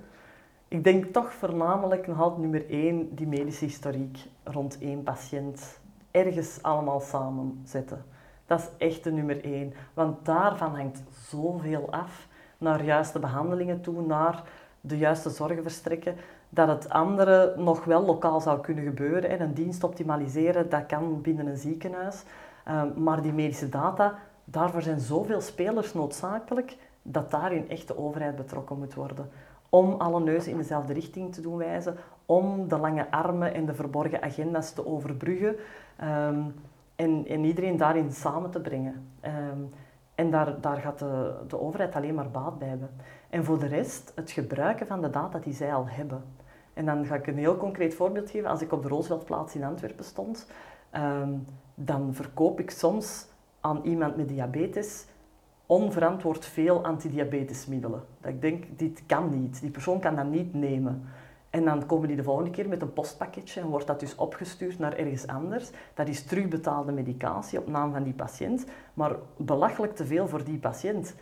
Ik denk toch voornamelijk nog nummer één, die medische historiek rond één patiënt. Ergens allemaal samen zetten. Dat is echt de nummer één. Want daarvan hangt zoveel af. Naar juiste behandelingen toe, naar de juiste zorgen verstrekken. Dat het andere nog wel lokaal zou kunnen gebeuren. En een dienst optimaliseren, dat kan binnen een ziekenhuis. Ehm, maar die medische data, daarvoor zijn zoveel spelers noodzakelijk dat daarin echt de overheid betrokken moet worden. Om alle neuzen in dezelfde richting te doen wijzen, om de lange armen en de verborgen agenda's te overbruggen ehm, en, en, iedereen daarin samen te brengen. Ehm, en daar, daar gaat de, de overheid alleen maar baat bij hebben. En voor de rest, het gebruiken van de data die zij al hebben. En dan ga ik een heel concreet voorbeeld geven. Als ik op de Rooseveltplaats in Antwerpen stond, ehm, dan verkoop ik soms aan iemand met diabetes onverantwoord veel antidiabetesmiddelen. Dat ik denk, dit kan niet. Die persoon kan dat niet nemen. En dan komen die de volgende keer met een postpakketje en wordt dat dus opgestuurd naar ergens anders. Dat is terugbetaalde medicatie op naam van die patiënt, maar belachelijk te veel voor die patiënt.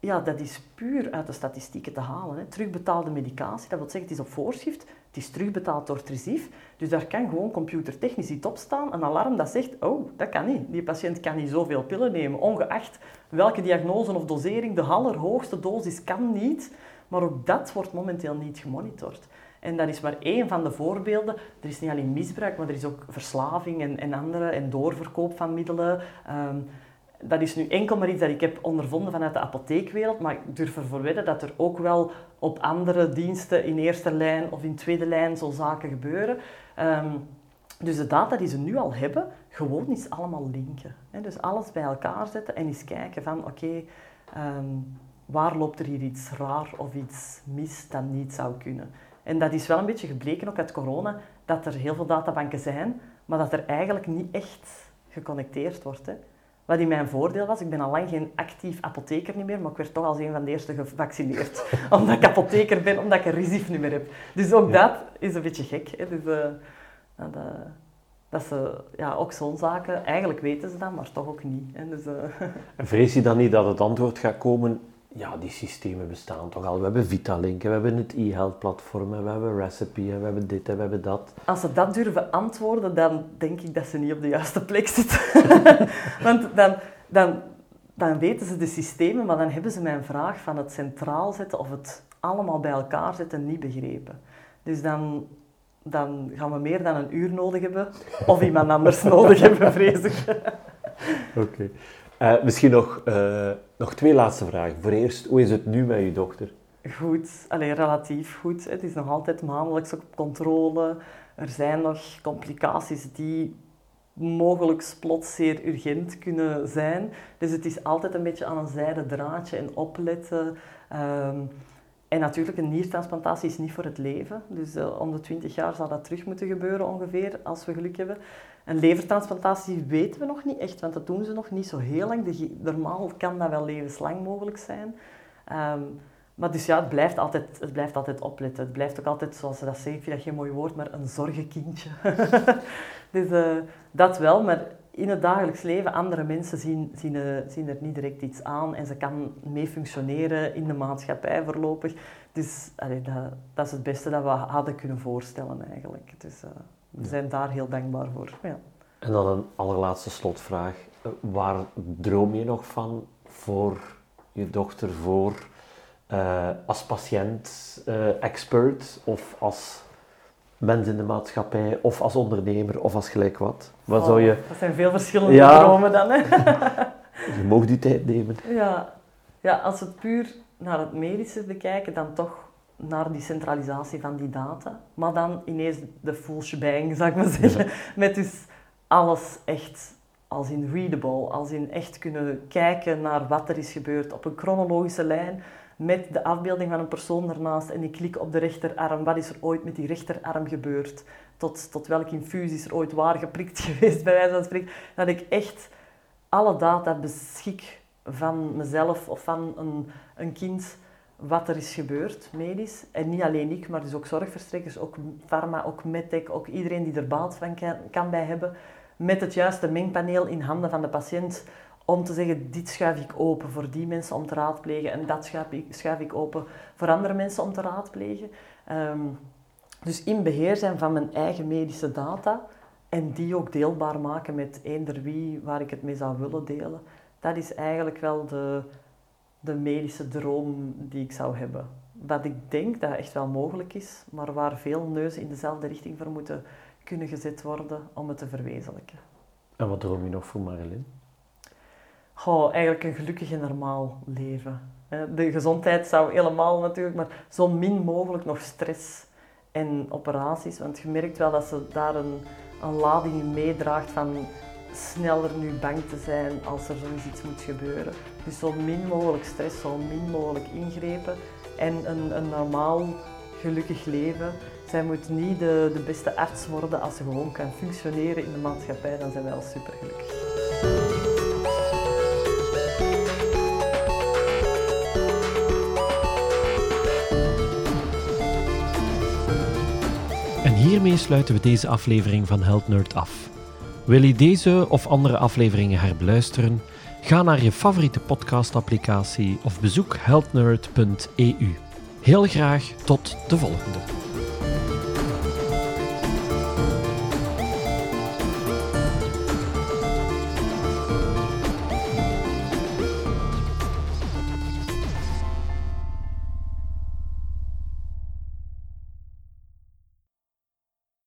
Ja, dat is puur uit de statistieken te halen. Hè. Terugbetaalde medicatie, dat wil zeggen, het is op voorschrift, het is terugbetaald door Tresief. Dus daar kan gewoon computertechnisch iets op staan, een alarm dat zegt, oh, dat kan niet. Die patiënt kan niet zoveel pillen nemen, ongeacht welke diagnose of dosering, de allerhoogste dosis kan niet. Maar ook dat wordt momenteel niet gemonitord. En dat is maar één van de voorbeelden. Er is niet alleen misbruik, maar er is ook verslaving en, en andere, en doorverkoop van middelen. Ehm, dat is nu enkel maar iets dat ik heb ondervonden vanuit de apotheekwereld, maar ik durf ervoor wedden dat er ook wel op andere diensten in eerste lijn of in tweede lijn zo zaken gebeuren. Ehm, dus de data die ze nu al hebben, gewoon is allemaal linken. Dus alles bij elkaar zetten en eens kijken van oké, ehm, waar loopt er hier iets raar of iets mis dat niet zou kunnen. En dat is wel een beetje gebleken ook uit corona, dat er heel veel databanken zijn, maar dat er eigenlijk niet echt geconnecteerd wordt. Wat in mijn voordeel was, ik ben al lang geen actief apotheker niet meer, maar ik werd toch als een van de eerste gevaccineerd. omdat ik apotheker ben, omdat ik een risiefnummer heb. Dus ook dat is een beetje gek. Hè. Dus, uh, dat, uh, dat ze, ja, ook zo'n zaken, eigenlijk weten ze dat, maar toch ook niet. Hè. Dus, uh... En vrees je dan niet dat het antwoord gaat komen ja, die systemen bestaan toch al. We hebben Vitalink, we hebben het e-health platform, we hebben Recipe, we hebben dit en we hebben dat. Als ze dat durven antwoorden, dan denk ik dat ze niet op de juiste plek zitten. Want dan, dan, dan weten ze de systemen, maar dan hebben ze mijn vraag van het centraal zetten of het allemaal bij elkaar zetten niet begrepen. Dus dan, dan gaan we meer dan een uur nodig hebben, of iemand anders nodig hebben, vrees ik. Oké. Uh, misschien nog, uh, nog twee laatste vragen. Voor eerst, hoe is het nu met je dochter? Goed, alleen relatief goed. Het is nog altijd maandelijks op controle. Er zijn nog complicaties die mogelijk plots zeer urgent kunnen zijn. Dus het is altijd een beetje aan een zijde draadje en opletten. Um, en natuurlijk, een niertransplantatie is niet voor het leven. Dus uh, om de 20 jaar zal dat terug moeten gebeuren ongeveer, als we geluk hebben. Een levertransplantatie weten we nog niet echt, want dat doen ze nog niet zo heel lang. Normaal kan dat wel levenslang mogelijk zijn. Um, maar dus ja, het blijft, altijd, het blijft altijd opletten. Het blijft ook altijd, zoals ze dat zeggen, ik vind dat geen mooi woord, maar een zorgenkindje. dus uh, dat wel, maar in het dagelijks leven, andere mensen zien, zien, uh, zien, er niet direct iets aan en ze kan mee functioneren in de maatschappij voorlopig. Dus dat, dat, is het beste dat we hadden kunnen voorstellen eigenlijk. Dus uh, we zijn daar heel dankbaar voor. Ja. En dan een allerlaatste slotvraag. Waar droom je nog van voor je dochter, voor uh, als patiënt, expert of als mens in de maatschappij, of als ondernemer, of als gelijk wat? wat oh, zou je... Dat zijn veel verschillende ja, dromen dan. Hè? je mag die tijd nemen. Ja. ja, als we het puur naar het medische bekijken, dan toch naar die centralisatie van die data. Maar dan ineens de full shebang, zou ik maar zeggen. Met dus alles echt als in readable, als in echt kunnen kijken naar wat er is gebeurd op een chronologische lijn met de afbeelding van een persoon ernaast en ik klik op de rechterarm. Wat is er ooit met die rechterarm gebeurd? Tot, tot welke infusie is er ooit waar geprikt geweest, bij wijze van spreken. Dat ik echt alle data beschik van mezelf of van een, een kind wat er is gebeurd, medisch. En niet alleen ik, maar dus ook zorgverstrekkers, ook pharma, ook medtech, ook iedereen die er baat van kan, kan bij hebben. Met het juiste mengpaneel in handen van de patiënt om te zeggen, dit schuif ik open voor die mensen om te raadplegen en dat schuif ik, schuif ik open voor andere mensen om te raadplegen. Um, dus in beheer zijn van mijn eigen medische data en die ook deelbaar maken met eender wie waar ik het mee zou willen delen. Dat is eigenlijk wel de, de medische droom die ik zou hebben. Wat ik denk dat echt wel mogelijk is, maar waar veel neuzen in dezelfde richting voor moeten kunnen gezet worden om het te verwezenlijken. En wat droom je nog voor Marilyn? Goh, eigenlijk een gelukkig en normaal leven. De gezondheid zou helemaal natuurlijk, maar zo min mogelijk nog stress en operaties. Want je merkt wel dat ze daar een, een lading in meedraagt van sneller nu bang te zijn als er zoiets iets moet gebeuren. Dus zo min mogelijk stress, zo min mogelijk ingrepen en een, een normaal gelukkig leven. Zij moet niet de, de beste arts worden als ze gewoon kan functioneren in de maatschappij, dan zijn wij al super gelukkig. En hiermee sluiten we deze aflevering van Health Nerd af. Wil je deze of andere afleveringen herbeluisteren? Ga naar je favoriete podcastapplicatie of bezoek healthnerd.eu. Heel graag tot de volgende.